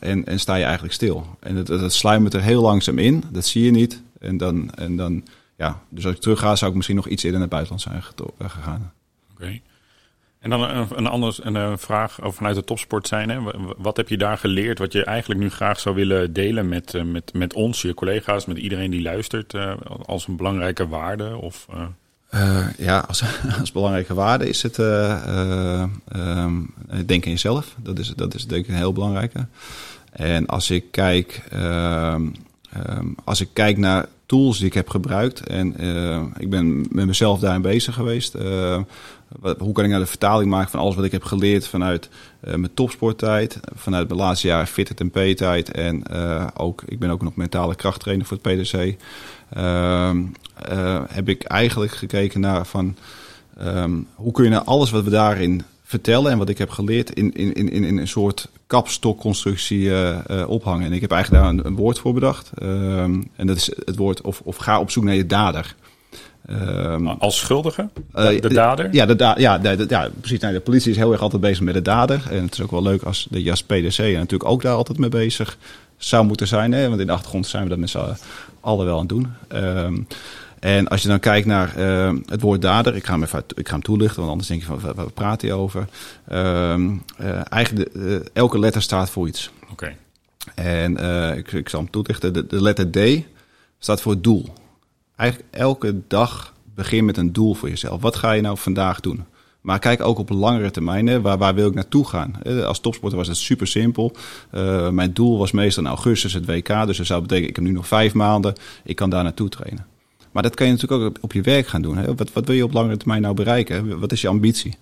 en, en sta je eigenlijk stil. En het, het sluimert er heel langzaam in. Dat zie je niet. En dan, en dan ja, dus als ik terug ga, zou ik misschien nog iets eerder naar het buitenland zijn eh, gegaan. Oké. En dan een, een andere een eh, vraag over vanuit de topsport zijn. Hè? Wat heb je daar geleerd wat je eigenlijk nu graag zou willen delen met, eh, met, met ons, je collega's, met iedereen die luistert, als een belangrijke waarde? Of, uh... Uh, ja, als, als, belangrijke waarde is het uh, uh, um, denken in jezelf. Dat is, dat is denk ik een heel belangrijke. En als ik kijk, um, als ik kijk naar tools die ik heb gebruikt en ik ben met mezelf daarin bezig geweest. hoe kan ik nou de vertaling maken van alles wat ik heb geleerd vanuit mijn topsporttijd, vanuit mijn laatste jaren fitted en P-tijd en ook, ik ben ook nog mentale krachttrainer voor het PDC. Ehm, heb ik eigenlijk gekeken naar van um, hoe kun je nou alles wat we daarin vertellen en wat ik heb geleerd in, in, in, in een soort kapstokconstructie uh, uh, ophangen. En ik heb eigenlijk daar een, een woord voor bedacht. Um, en dat is het woord of, of ga op zoek naar je dader. Um, Als schuldige? De, de dader? Ja, de da ja, de, de, ja, precies. Nou, de politie is heel erg altijd bezig met de dader. En het is ook wel leuk als de JAS PDC natuurlijk ook daar altijd mee bezig zou moeten zijn. Hè? Want in de achtergrond zijn we dat met z'n allen wel aan het doen. Um, en als je dan kijkt naar uh, het woord dader, ik ga, hem even, ik ga hem toelichten, want anders denk je van waar, waar praat hij over? Uh, uh, eigenlijk de, elke letter staat voor iets. Oké. Okay. En ik, ik zal hem toelichten. De, de letter D staat voor doel. Eigenlijk elke dag begin met een doel voor jezelf. Wat ga je nou vandaag doen? Maar kijk ook op langere termijn. Waar, waar wil ik naartoe gaan? Als topsporter was het super simpel. Uh, mijn doel was meestal in augustus het WK. Dus dat zou betekenen, ik heb nu nog vijf maanden. Ik kan daar naartoe trainen. Maar dat kan je natuurlijk ook op je werk gaan doen. Hè? Wat, wat wil je op langere termijn nou bereiken? Wat is je ambitie?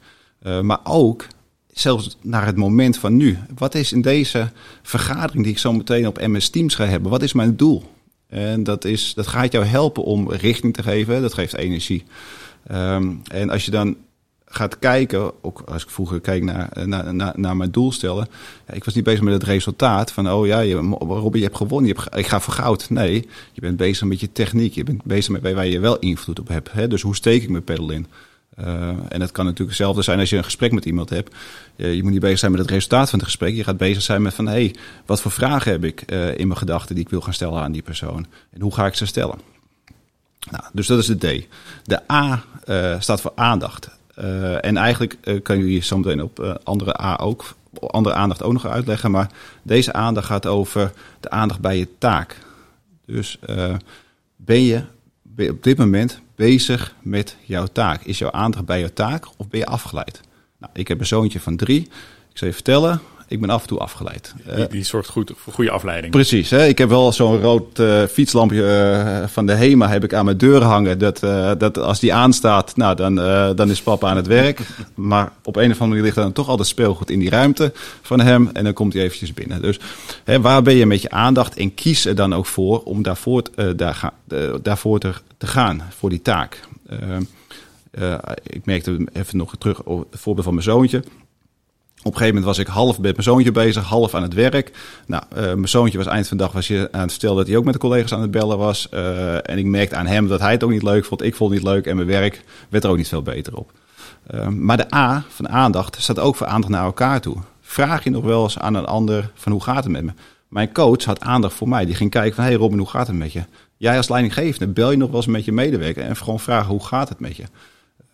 Uh, maar ook zelfs naar het moment van nu. Wat is in deze vergadering die ik zo meteen op MS Teams ga hebben? Wat is mijn doel? En dat, is, dat gaat jou helpen om richting te geven. Dat geeft energie. Um, en als je dan gaat kijken, ook als ik vroeger keek naar, naar, naar, naar mijn doelstellen. Ja, ik was niet bezig met het resultaat van, oh ja, je, je hebt gewonnen, je hebt, ik ga voor goud. Nee, je bent bezig met je techniek, je bent bezig met waar je wel invloed op hebt. Hè? Dus hoe steek ik mijn pedal in? Uh, en het kan natuurlijk hetzelfde zijn als je een gesprek met iemand hebt. Je, moet niet bezig zijn met het resultaat van het gesprek. Je gaat bezig zijn met van, hé, hey, wat voor vragen heb ik uh, in mijn gedachten die ik wil gaan stellen aan die persoon? En hoe ga ik ze stellen? Nou, dus dat is de D. De A staat voor aandacht. Uh, en eigenlijk uh, kan jullie zo meteen op uh, andere, A ook, andere aandacht ook nog uitleggen. Maar deze aandacht gaat over de aandacht bij je taak. Dus ben je, ben je op dit moment bezig met jouw taak? Is jouw aandacht bij jouw taak of ben je afgeleid? Nou, ik heb een zoontje van drie. Ik zal je vertellen, ik ben af en toe afgeleid. Die, die zorgt goed voor goede afleiding. Precies. Hè? Ik heb wel zo'n rood uh, fietslampje uh, van de HEMA heb ik aan mijn deur hangen. Dat, uh, dat als die aanstaat, nou, dan, dan is papa aan het werk. maar op een of andere manier ligt dan toch altijd speelgoed in die ruimte van hem. En dan komt hij eventjes binnen. Dus hè, waar ben je met je aandacht? En kies er dan ook voor om daarvoor, daar ga, daarvoor te, te, gaan, voor die taak. ik merkte even nog terug op het voorbeeld van mijn zoontje. Op een gegeven moment was ik half met mijn zoontje bezig, half aan het werk. Nou, uh, mijn zoontje was eind van de dag was je aan het vertellen dat hij ook met de collega's aan het bellen was. Uh, en ik merkte aan hem dat hij het ook niet leuk vond. Ik vond het niet leuk en mijn werk werd er ook niet veel beter op. Uh, maar de A van aandacht staat ook voor aandacht naar elkaar toe. Vraag je nog wel eens aan een ander van hoe gaat het met me? Mijn coach had aandacht voor mij. Die ging kijken van, hey Robin, hoe gaat het met je? Jij als leidinggevende, bel je nog wel eens met je medewerker en gewoon vragen hoe gaat het met je?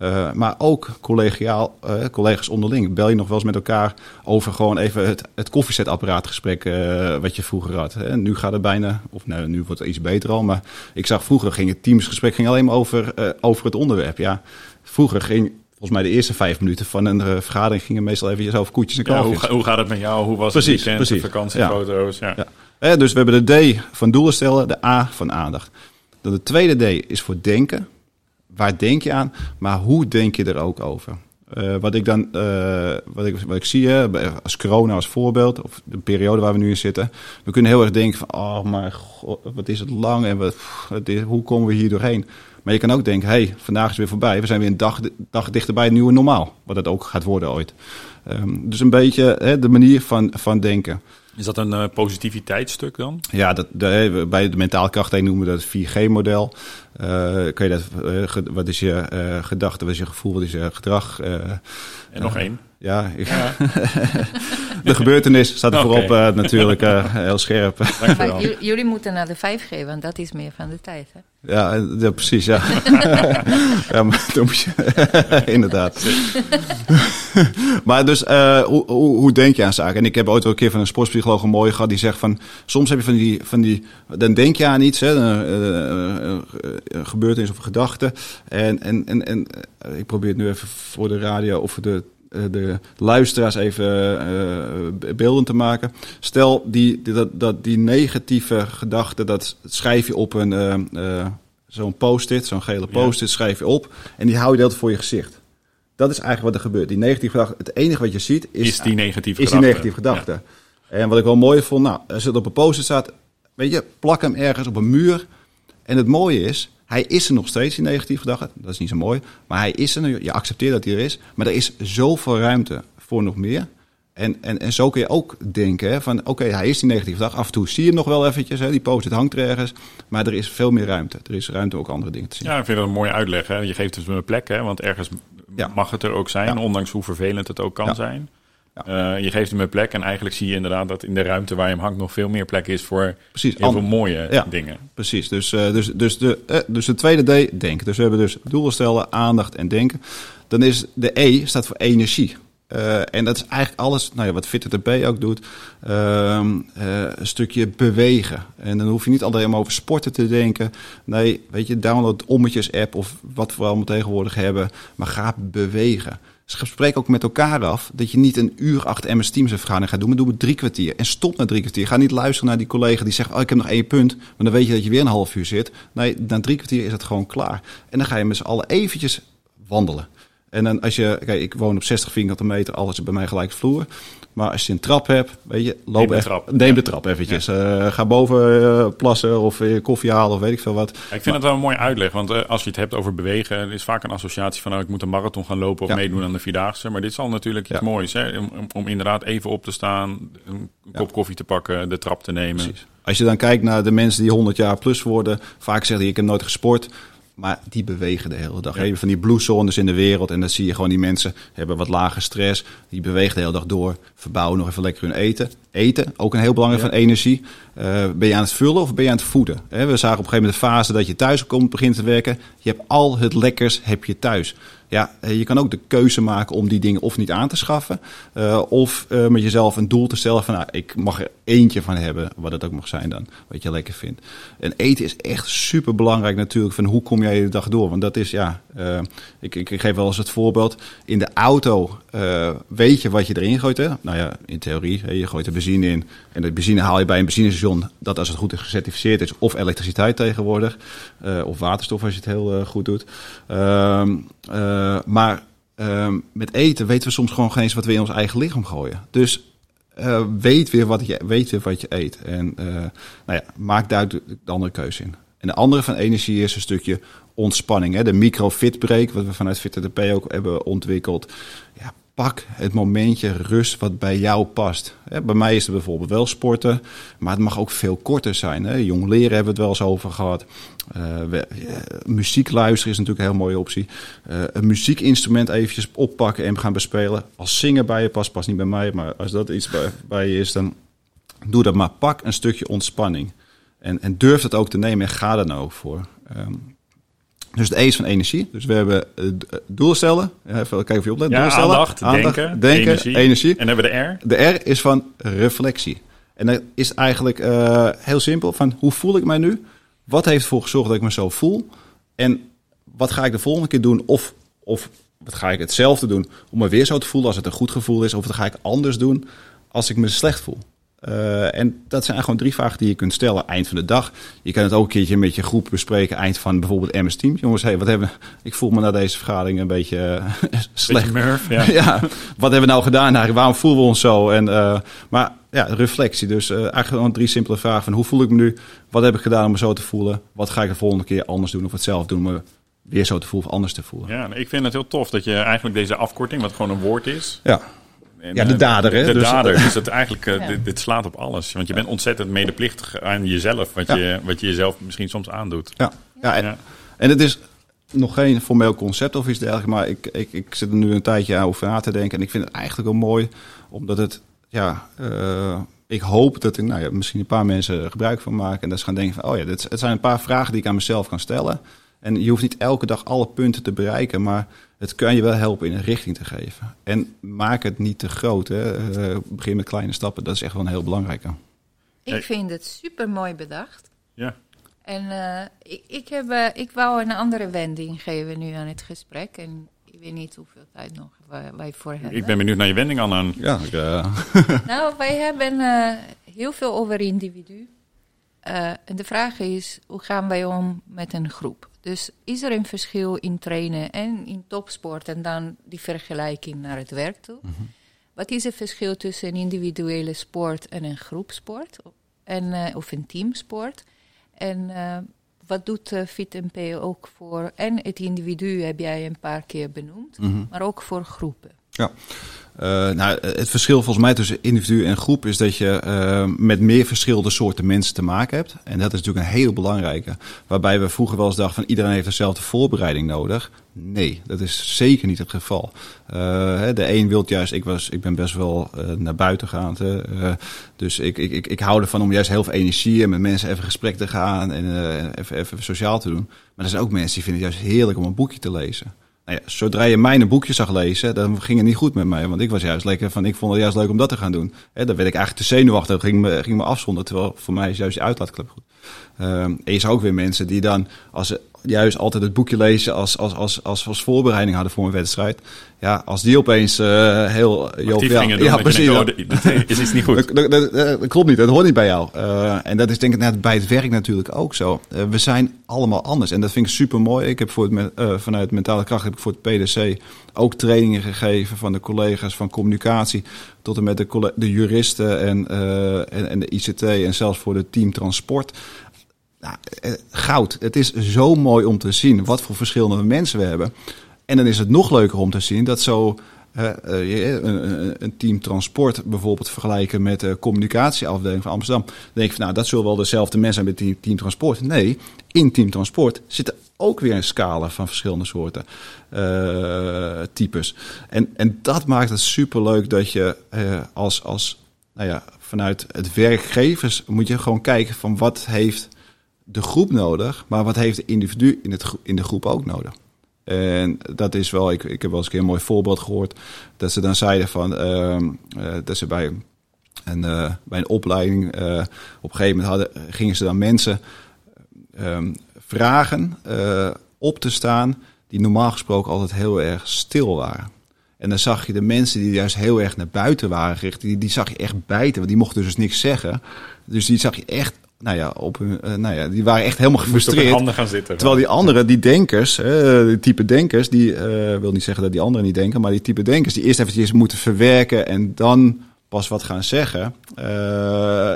Uh, maar ook collegiaal, uh, collega's onderling. Bel je nog wel eens met elkaar over gewoon even het, het koffiezetapparaatgesprek uh, wat je vroeger had. Hè? Nu gaat het bijna, of nou, nu wordt het iets beter al. Maar ik zag vroeger ging het teamsgesprek ging alleen maar over, over het onderwerp. Ja, vroeger ging volgens mij de eerste vijf minuten van een vergadering gingen meestal even over koetjes en kalfjes. Ja, hoe, hoe, gaat het met jou? Hoe was precies, het weekend, precies. vakantiefoto's? Ja. Ja. ja. dus we hebben de D van doelen stellen, de A van aandacht. Dan de tweede D is voor denken waar denk je aan, maar hoe denk je er ook over? Uh, wat ik dan, uh, wat, ik, wat ik zie, hè, als corona als voorbeeld, of de periode waar we nu in zitten, we kunnen heel erg denken van, oh maar god, wat is het lang en wat, hoe komen we hier doorheen? Maar je kan ook denken, hey, vandaag is weer voorbij, we zijn weer een dag, dag dichter bij het nieuwe normaal, wat het ook gaat worden ooit. Um, dus een beetje hè, de manier van, van denken. Is dat een uh, positiviteitsstuk dan? Ja, dat, de, bij de mentaal kracht noemen we dat het 4G-model. Uh, kan je dat, uh, wat is je gedachte, wat is je gevoel, wat is je gedrag? en nog één? Ja, ja. de gebeurtenis staat er voorop okay. natuurlijk heel scherp. Maar jullie moeten naar de 5G, want dat is meer van de tijd, hè? Ja, ja precies, ja. ja, maar dan moet je... Inderdaad. maar dus, uh, hoe, hoe, hoe, denk je aan zaken? En ik heb ooit wel een keer van een sportpsycholoog een mooie gehad die zegt van, soms heb je van die, van die dan denk je aan iets, hè, uh, gebeurtenis of gedachte. En, en, en, en ik probeer het nu even voor de radio of voor de de luisteraars even beelden te maken. Stel, die, die, dat, dat die negatieve gedachte, dat schrijf je op een zo'n post-it, zo'n gele post-it, schrijf je op. En die hou je altijd voor je gezicht. Dat is eigenlijk wat er gebeurt. Die negatieve gedachte, het enige wat je ziet is, is die negatieve is gedachte. Die negatieve gedachte. En wat ik wel mooi vond, nou, als het op een post-it staat, weet je, plak hem ergens op een muur. En het mooie is, hij is er nog steeds, die negatieve gedachte. Dat is niet zo mooi. Maar hij is er, je accepteert dat hij er is. Maar er is zoveel ruimte voor nog meer. En, en, en zo kun je ook denken hè, van oké, hij is die negatieve dag. Af en toe zie je hem nog wel eventjes, hè, die post-it hangt er ergens. Maar er is veel meer ruimte. Er is ruimte om ook andere dingen te zien. Ja, ik vind dat een mooie uitleg. Hè. Je geeft dus een plek, hè, want ergens mag het er ook zijn, ondanks hoe vervelend het ook kan zijn. Uh, je geeft hem een plek en eigenlijk zie je inderdaad dat in de ruimte waar je hem hangt nog veel meer plek is voor Precies, heel veel mooie dingen. Precies, dus, uh, dus, dus, de, uh, dus de tweede D, denken. Dus we hebben dus doelen stellen, aandacht en denken. Dan is de E staat voor energie. En dat is eigenlijk alles nou ja, wat FitTP ook doet. Uh, een stukje bewegen. En dan hoef je niet alleen maar over sporten te denken. Nee, weet je, download de Ommetjes app of wat we allemaal tegenwoordig hebben. Maar ga bewegen. Spreek ook met elkaar af dat je niet een uur achter MS Teams vergadering gaat doen, maar doe het drie kwartier. En stop na drie kwartier. Ga niet luisteren naar die collega die zegt, oh ik heb nog één punt. Maar dan weet je dat je weer een half uur zit. Nee, na drie kwartier is het gewoon klaar. En dan ga je met z'n allen eventjes wandelen. En dan als je, kijk, ik woon op 60 vierkante meter, alles is bij mij gelijk vloer. Maar als je een trap hebt, weet je, loop neem de trap, neem de trap eventjes. Ja. Uh, ga boven uh, plassen of uh, koffie halen of weet ik veel wat. Ja, ik vind maar, het wel een mooi uitleg, want als je het hebt over bewegen, is vaak een associatie van, nou, ik moet een marathon gaan lopen of ja. meedoen aan de vierdaagse. Maar dit zal natuurlijk iets moois, hè? Om, om, inderdaad even op te staan, een kop koffie te pakken, de trap te nemen. Precies. Als je dan kijkt naar de mensen die 100 jaar plus worden, vaak zeggen die ik heb nooit gesport. Maar die bewegen de hele dag. Ja. Van die blue zones in de wereld. En dan zie je gewoon die mensen hebben wat lage stress. Die bewegen de hele dag door. Verbouwen nog even lekker hun eten. Eten, ook een heel belangrijk van energie. Uh, ben je aan het vullen of ben je aan het voeden? we zagen op een gegeven moment de fase dat je thuis komt, begint te werken. Je hebt al het lekkers heb je thuis. Ja, eh, je kan ook de keuze maken om die dingen of niet aan te schaffen. Uh, of uh, met jezelf een doel te stellen van nou, ik mag er eentje van hebben, wat het ook mag zijn dan, wat je lekker vindt. En eten is echt super belangrijk natuurlijk van hoe kom jij de dag door. Want dat is ja, uh, ik, ik, geef wel eens het voorbeeld. In de auto weet je wat je erin gooit. Hè? Nou ja, in theorie, hè, je gooit er benzine in. En de benzine haal je bij een benzinestation, dat als het goed is gecertificeerd is, of elektriciteit tegenwoordig. of waterstof als je het heel goed doet. Ehm, maar uh, met eten weten we soms gewoon geen eens wat we in ons eigen lichaam gooien. Dus weet, weer wat je, weet weer wat je eet. En nou ja, maak daar de andere keuze in. En de andere van energie is een stukje ontspanning. Hè? De micro-fitbreak, wat we vanuit FitTP ook hebben ontwikkeld. Ja, pak het momentje rust wat bij jou past. Bij mij is het bijvoorbeeld wel sporten, maar het mag ook veel korter zijn. Jong leren hebben we het wel eens over gehad. Uh, muziek luisteren is natuurlijk een heel mooie optie. Uh, een muziekinstrument eventjes oppakken en gaan bespelen. Als zingen bij je past, past niet bij mij, maar als dat iets bij, bij je is, dan doe dat maar. Pak een stukje ontspanning. En, en durf het ook te nemen en ga er nou ook voor. Um, dus de E is van energie. Dus we hebben uh, doelen stellen. Even kijken of je oplet. Ja, doelen stellen. Aandacht, aandacht denken, denken energie. energie. En dan hebben we de R. De R is van reflectie. En dat is eigenlijk uh, heel simpel. Van hoe voel ik mij nu? Wat heeft ervoor gezorgd dat ik me zo voel? En wat ga ik de volgende keer doen? Of, of wat ga ik hetzelfde doen om me weer zo te voelen als het een goed gevoel is? Of wat ga ik anders doen als ik me slecht voel? Uh, en dat zijn gewoon drie vragen die je kunt stellen eind van de dag. Je kan het ook een keertje met je groep bespreken eind van bijvoorbeeld MS Teams. Jongens, hey, wat hebben ik voel me na deze vergadering een beetje uh, slecht. Beetje murf, ja. ja. wat hebben we nou gedaan eigenlijk? Waarom voelen we ons zo? En, uh, maar ja, reflectie. Dus eigenlijk gewoon drie simpele vragen van hoe voel ik me nu? Wat heb ik gedaan om me zo te voelen? Wat ga ik de volgende keer anders doen of hetzelfde doen om me weer zo te voelen of anders te voelen? Ja, ik vind het heel tof dat je eigenlijk deze afkorting, wat gewoon een woord is... Ja ja, de dader, hè? De dus, dader. Dus het eigenlijk, uh, dit, dit, slaat op alles. Want je bent ontzettend medeplichtig aan jezelf, wat, je, wat je jezelf misschien soms aandoet. Ja, ja, en, en het is nog geen formeel concept of iets dergelijks, maar ik, ik, ik zit er nu een tijdje over na te denken. En ik vind het eigenlijk wel mooi, omdat het, ja, uh, ik hoop dat ik, nou ja, misschien een paar mensen gebruik van maken. En dat ze gaan denken van, oh ja, dit, het zijn een paar vragen die ik aan mezelf kan stellen. En je hoeft niet elke dag alle punten te bereiken, maar het kan je wel helpen in een richting te geven. En maak het niet te groot. Hè. Uh, begin met kleine stappen, dat is echt wel een heel belangrijke. Ik vind het super mooi bedacht. Ja. En uh, ik, ik, heb, uh, ik wou een andere wending geven nu aan het gesprek. En ik weet niet hoeveel tijd nog wij voor hebben. Ik ben benieuwd naar je wending, Anna. Ja, ik, nou, wij hebben heel veel over individu. en de vraag is, hoe gaan wij om met een groep? Dus is er een verschil in trainen en in topsport en dan die vergelijking naar het werk toe? Mhm. Wat is het verschil tussen een individuele sport en een groepsport? En, uh, of een teamsport? En uh, wat doet uh, FitMP ook voor... En het individu heb jij een paar keer benoemd, Mhm. maar ook voor groepen. Ja. Uh, nou, het verschil volgens mij tussen individu en groep is dat je uh, met meer verschillende soorten mensen te maken hebt. En dat is natuurlijk een heel belangrijke. Waarbij we vroeger wel eens dachten van iedereen heeft dezelfde voorbereiding nodig. Nee, dat is zeker niet het geval. Uh, de een wil juist, ik, was, ik ben best wel naar buiten gaand. dus ik, ik, ik, ik hou ervan om juist heel veel energie en met mensen even gesprek te gaan en even, even sociaal te doen. Maar er zijn ook mensen die vinden het juist heerlijk om een boekje te lezen. Nou ja, zodra je mij een boekje zag lezen, dan ging het niet goed met mij. Want ik was juist lekker van, ik vond het juist leuk om dat te gaan doen. He, dan werd ik eigenlijk te zenuwachtig, ging me, ging me afzonderen. Terwijl voor mij is juist die uitlaatklep goed. Uh, en je zag ook weer mensen die dan, als ze juist altijd het boekje lezen als, als, als, als, als voorbereiding hadden voor een wedstrijd. Ja, als die opeens uh, heel joviaal... Ja, ja precies. Denkt, oh, is iets niet goed. dat, dat, dat, klopt niet, dat hoort niet bij jou. Uh, en dat is denk ik net bij het werk natuurlijk ook zo. Uh, we zijn allemaal anders en dat vind ik super mooi. Ik heb voor het, vanuit mentale kracht heb ik voor het PDC ook trainingen gegeven van de collega's van communicatie tot en met de, de juristen en, en, en de ICT en zelfs voor het team transport. Nou, goud. Het is zo mooi om te zien wat voor verschillende mensen we hebben. En dan is het nog leuker om te zien dat zo uh, uh, een, een, team transport bijvoorbeeld vergelijken met de communicatieafdeling van Amsterdam. Dan denk je van nou, dat zullen wel dezelfde mensen zijn met team, team transport. Nee, in team transport zitten ook weer een scala van verschillende soorten types. En, en dat maakt het superleuk dat je als, als nou ja, vanuit het werkgevers moet je gewoon kijken van wat heeft de groep nodig, maar wat heeft de individu in, het, in de groep ook nodig. En dat is wel, ik, ik heb wel eens een keer een mooi voorbeeld gehoord, dat ze dan zeiden van, uh, uh, dat ze bij een, uh, bij een opleiding, op een gegeven moment hadden, gingen ze dan mensen ehm, vragen op te staan die normaal gesproken altijd heel erg stil waren. En dan zag je de mensen die juist heel erg naar buiten waren gericht, die, die zag je echt bijten, want die mochten dus niks zeggen. Dus die zag je echt nou ja, op hun, uh, nou ja, die waren echt helemaal gefrustreerd. gaan zitten. Terwijl die andere, die denkers, uh, die type denkers, die uh, wil niet zeggen dat die anderen niet denken, maar die type denkers die eerst eventjes moeten verwerken en dan pas wat gaan zeggen.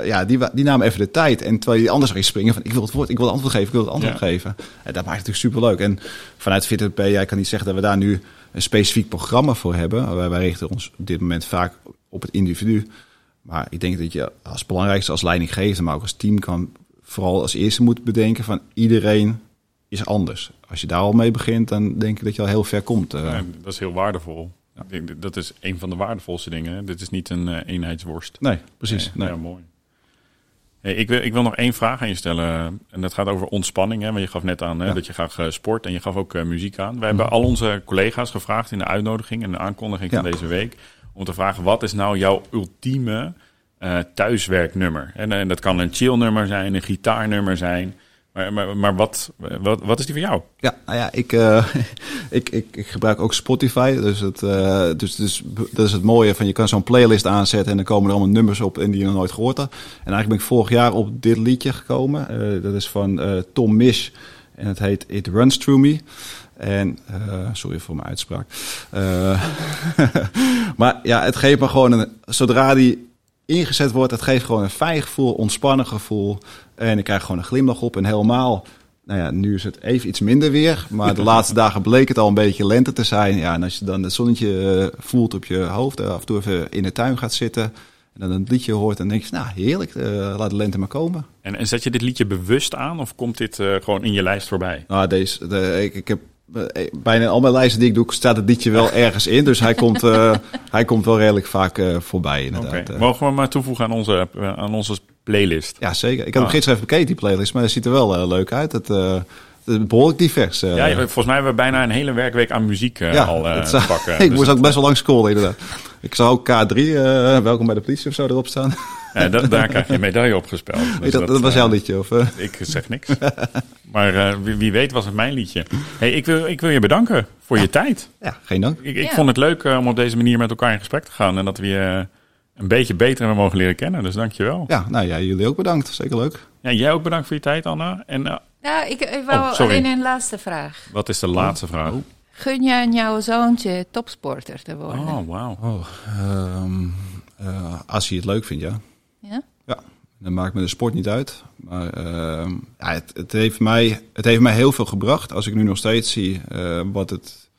ja, die, die namen even de tijd. En terwijl die anders ging springen van ik wil het woord, ik wil het antwoord geven, ik wil het antwoord ja. geven. En dat maakt het natuurlijk superleuk. En vanuit FitNP, jij kan niet zeggen dat we daar nu een specifiek programma voor hebben. Wij, wij richten ons op dit moment vaak op het individu. Maar ik denk dat je als belangrijkste als leidinggever, maar ook als team kan vooral als eerste moet bedenken van iedereen is anders. Als je daar al mee begint, dan denk ik dat je al heel ver komt. Ja, dat is heel waardevol. Ja. Ik denk, dat is een van de waardevolste dingen. Dit is niet een uh, eenheidsworst. Nee, precies. Nee. Ja, mooi. Hey, ik, wil, ik wil nog één vraag aan je stellen. En dat gaat over ontspanning. Hè? Want je gaf net aan hè, Ja. dat je graag uh, sport en je gaf ook uh, muziek aan. Wij hebben al onze collega's gevraagd in de uitnodiging en de aankondiging van deze week. Om te vragen, wat is nou jouw ultieme uh, thuiswerknummer? En, en dat kan een chillnummer zijn, een gitaarnummer zijn. Maar, maar, maar wat, wat, wat is die voor jou? Ja, nou ja, ik, uh, ik, ik, ik gebruik ook Spotify. Dus, het, dus, dus dat is het mooie van je kan zo'n playlist aanzetten en dan komen er allemaal nummers op en die je nog nooit gehoord had. En eigenlijk ben ik vorig jaar op dit liedje gekomen. Dat is van Tom Misch en het heet It Runs Through Me. En uh, sorry voor mijn uitspraak. Uh, maar ja, het geeft me gewoon een. Zodra die ingezet wordt, het geeft gewoon een fijn gevoel, ontspannen gevoel. En ik krijg gewoon een glimlach op. En helemaal. Nou ja, nu is het even iets minder weer. Maar de laatste dagen bleek het al een beetje lente te zijn. Ja, en als je dan het zonnetje uh, voelt op je hoofd, af en toe even in de tuin gaat zitten. En dan een liedje hoort, dan denk je, nou heerlijk, laat de lente maar komen. En, en zet je dit liedje bewust aan of komt dit gewoon in je lijst voorbij? Nou, deze, de, ik, ik heb bijna al mijn lijsten die ik doe, staat het liedje wel ergens in. Dus hij komt, uh, hij komt wel redelijk vaak uh, voorbij inderdaad. Okay. Mogen we hem maar toevoegen aan onze, aan onze playlist? Ja, zeker. Ik heb ah. hem gisteren even bekeken, die playlist. Maar het ziet er wel leuk uit. Het, het is behoorlijk divers. eh. Ja, volgens mij hebben we bijna een hele werkweek aan muziek eh, al eh, te zou- pakken. ik Dus moest het- ook best wel lang scrollen inderdaad. Ik zag ook K3, eh, welkom bij de politie of zo erop staan. Ja, dat, daar krijg je een medaille op gespeeld. Dus dat, dat was eh, jouw liedje. Of, eh? Ik zeg niks. maar eh, wie, wie weet was het mijn liedje. Hey, ik, wil, ik wil je bedanken voor je tijd. Ja, geen dank. Ik, ik Ja. vond het leuk eh, om op deze manier met elkaar in gesprek te gaan. En dat we je een beetje beter hebben mogen leren kennen. Dus dankjewel. Ja, nou ja, jullie ook bedankt. Zeker leuk. Ja, jij ook bedankt voor je tijd, Anna. En eh, Ja, ik, ik wou Oh, sorry. alleen een laatste vraag. wat is de laatste vraag? Gun je aan jouw zoontje topsporter te worden? Oh, wauw. Oh, ehm, eh, als hij het leuk vindt, ja. Ja? Ja, dan maakt me de sport niet uit. Maar ehm, ja, het, het, heeft mij, het heeft mij heel veel gebracht. Als ik nu nog steeds zie eh, wat, het,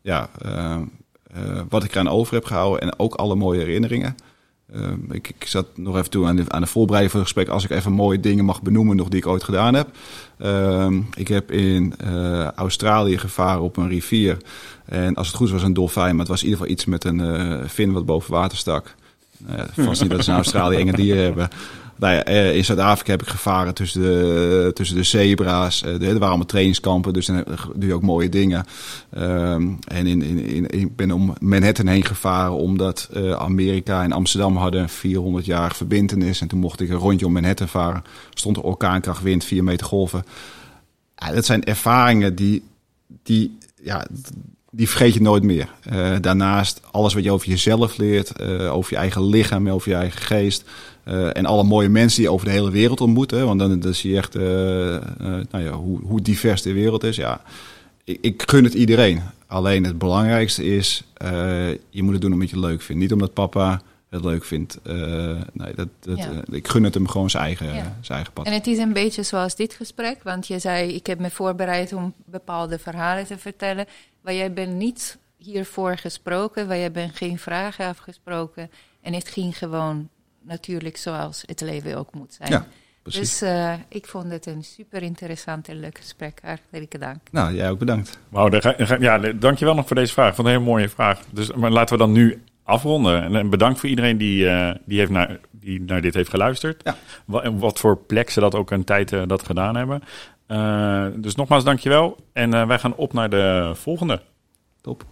ja, eh, eh, wat ik eraan over heb gehouden. En ook alle mooie herinneringen. Ehm, ik, ik zat nog even toe aan de, aan de voorbereiding van het gesprek. Als ik even mooie dingen mag benoemen nog die ik ooit gedaan heb. Ehm, ik heb in eh, Australië gevaren op een rivier. En als het goed was een dolfijn. Maar het was in ieder geval iets met een vin wat boven water stak. Nou vast niet dat ze in Australië enge dieren hebben. Nou eh, in Zuid-Afrika heb ik gevaren tussen de, tussen de zebra's. Eh, Er waren allemaal trainingskampen, dus dan doe je ook mooie dingen. Ehm, en in, in, in, ik ben om Manhattan heen gevaren omdat eh, Amerika en Amsterdam hadden een 400 jaar verbintenis. En toen mocht ik een rondje om Manhattan varen. Stond er orkaankracht wind, 4 meter golven. Ja, dat zijn ervaringen die, die, ja, die vergeet je nooit meer. Eh, daarnaast alles wat je over jezelf leert, eh, over je eigen lichaam, over je eigen geest. eh, en alle mooie mensen die je over de hele wereld ontmoet. Hè, want dan, dan zie je echt nou ja, hoe, hoe divers de wereld is. Ja, ik, ik gun het iedereen. Alleen het belangrijkste is, je moet het doen omdat je het leuk vindt. Niet omdat papa het leuk vindt. Eh, nee, dat, dat, Ja. eh, ik gun het hem gewoon zijn eigen, Ja. zijn eigen pad. En het is een beetje zoals dit gesprek, want je zei, ik heb me voorbereid om bepaalde verhalen te vertellen. Maar jij bent niet hiervoor gesproken, waar jij bent geen vragen afgesproken. En het ging gewoon natuurlijk zoals het leven ook moet zijn. Ja, precies. dus eh, ik vond het een super interessant en leuk gesprek. Hartelijk dank. Nou, jij ook bedankt. Wauw, ja, dankjewel nog voor deze vraag. Ik vond het een hele mooie vraag. Dus, maar laten we dan nu afronden. En, bedankt voor iedereen die, eh, die, heeft naar, die naar dit heeft geluisterd. Ja. Wa- En wat voor plek ze dat ook een tijd eh, dat gedaan hebben. Eh, dus nogmaals dankjewel. En wij gaan op naar de volgende. Top.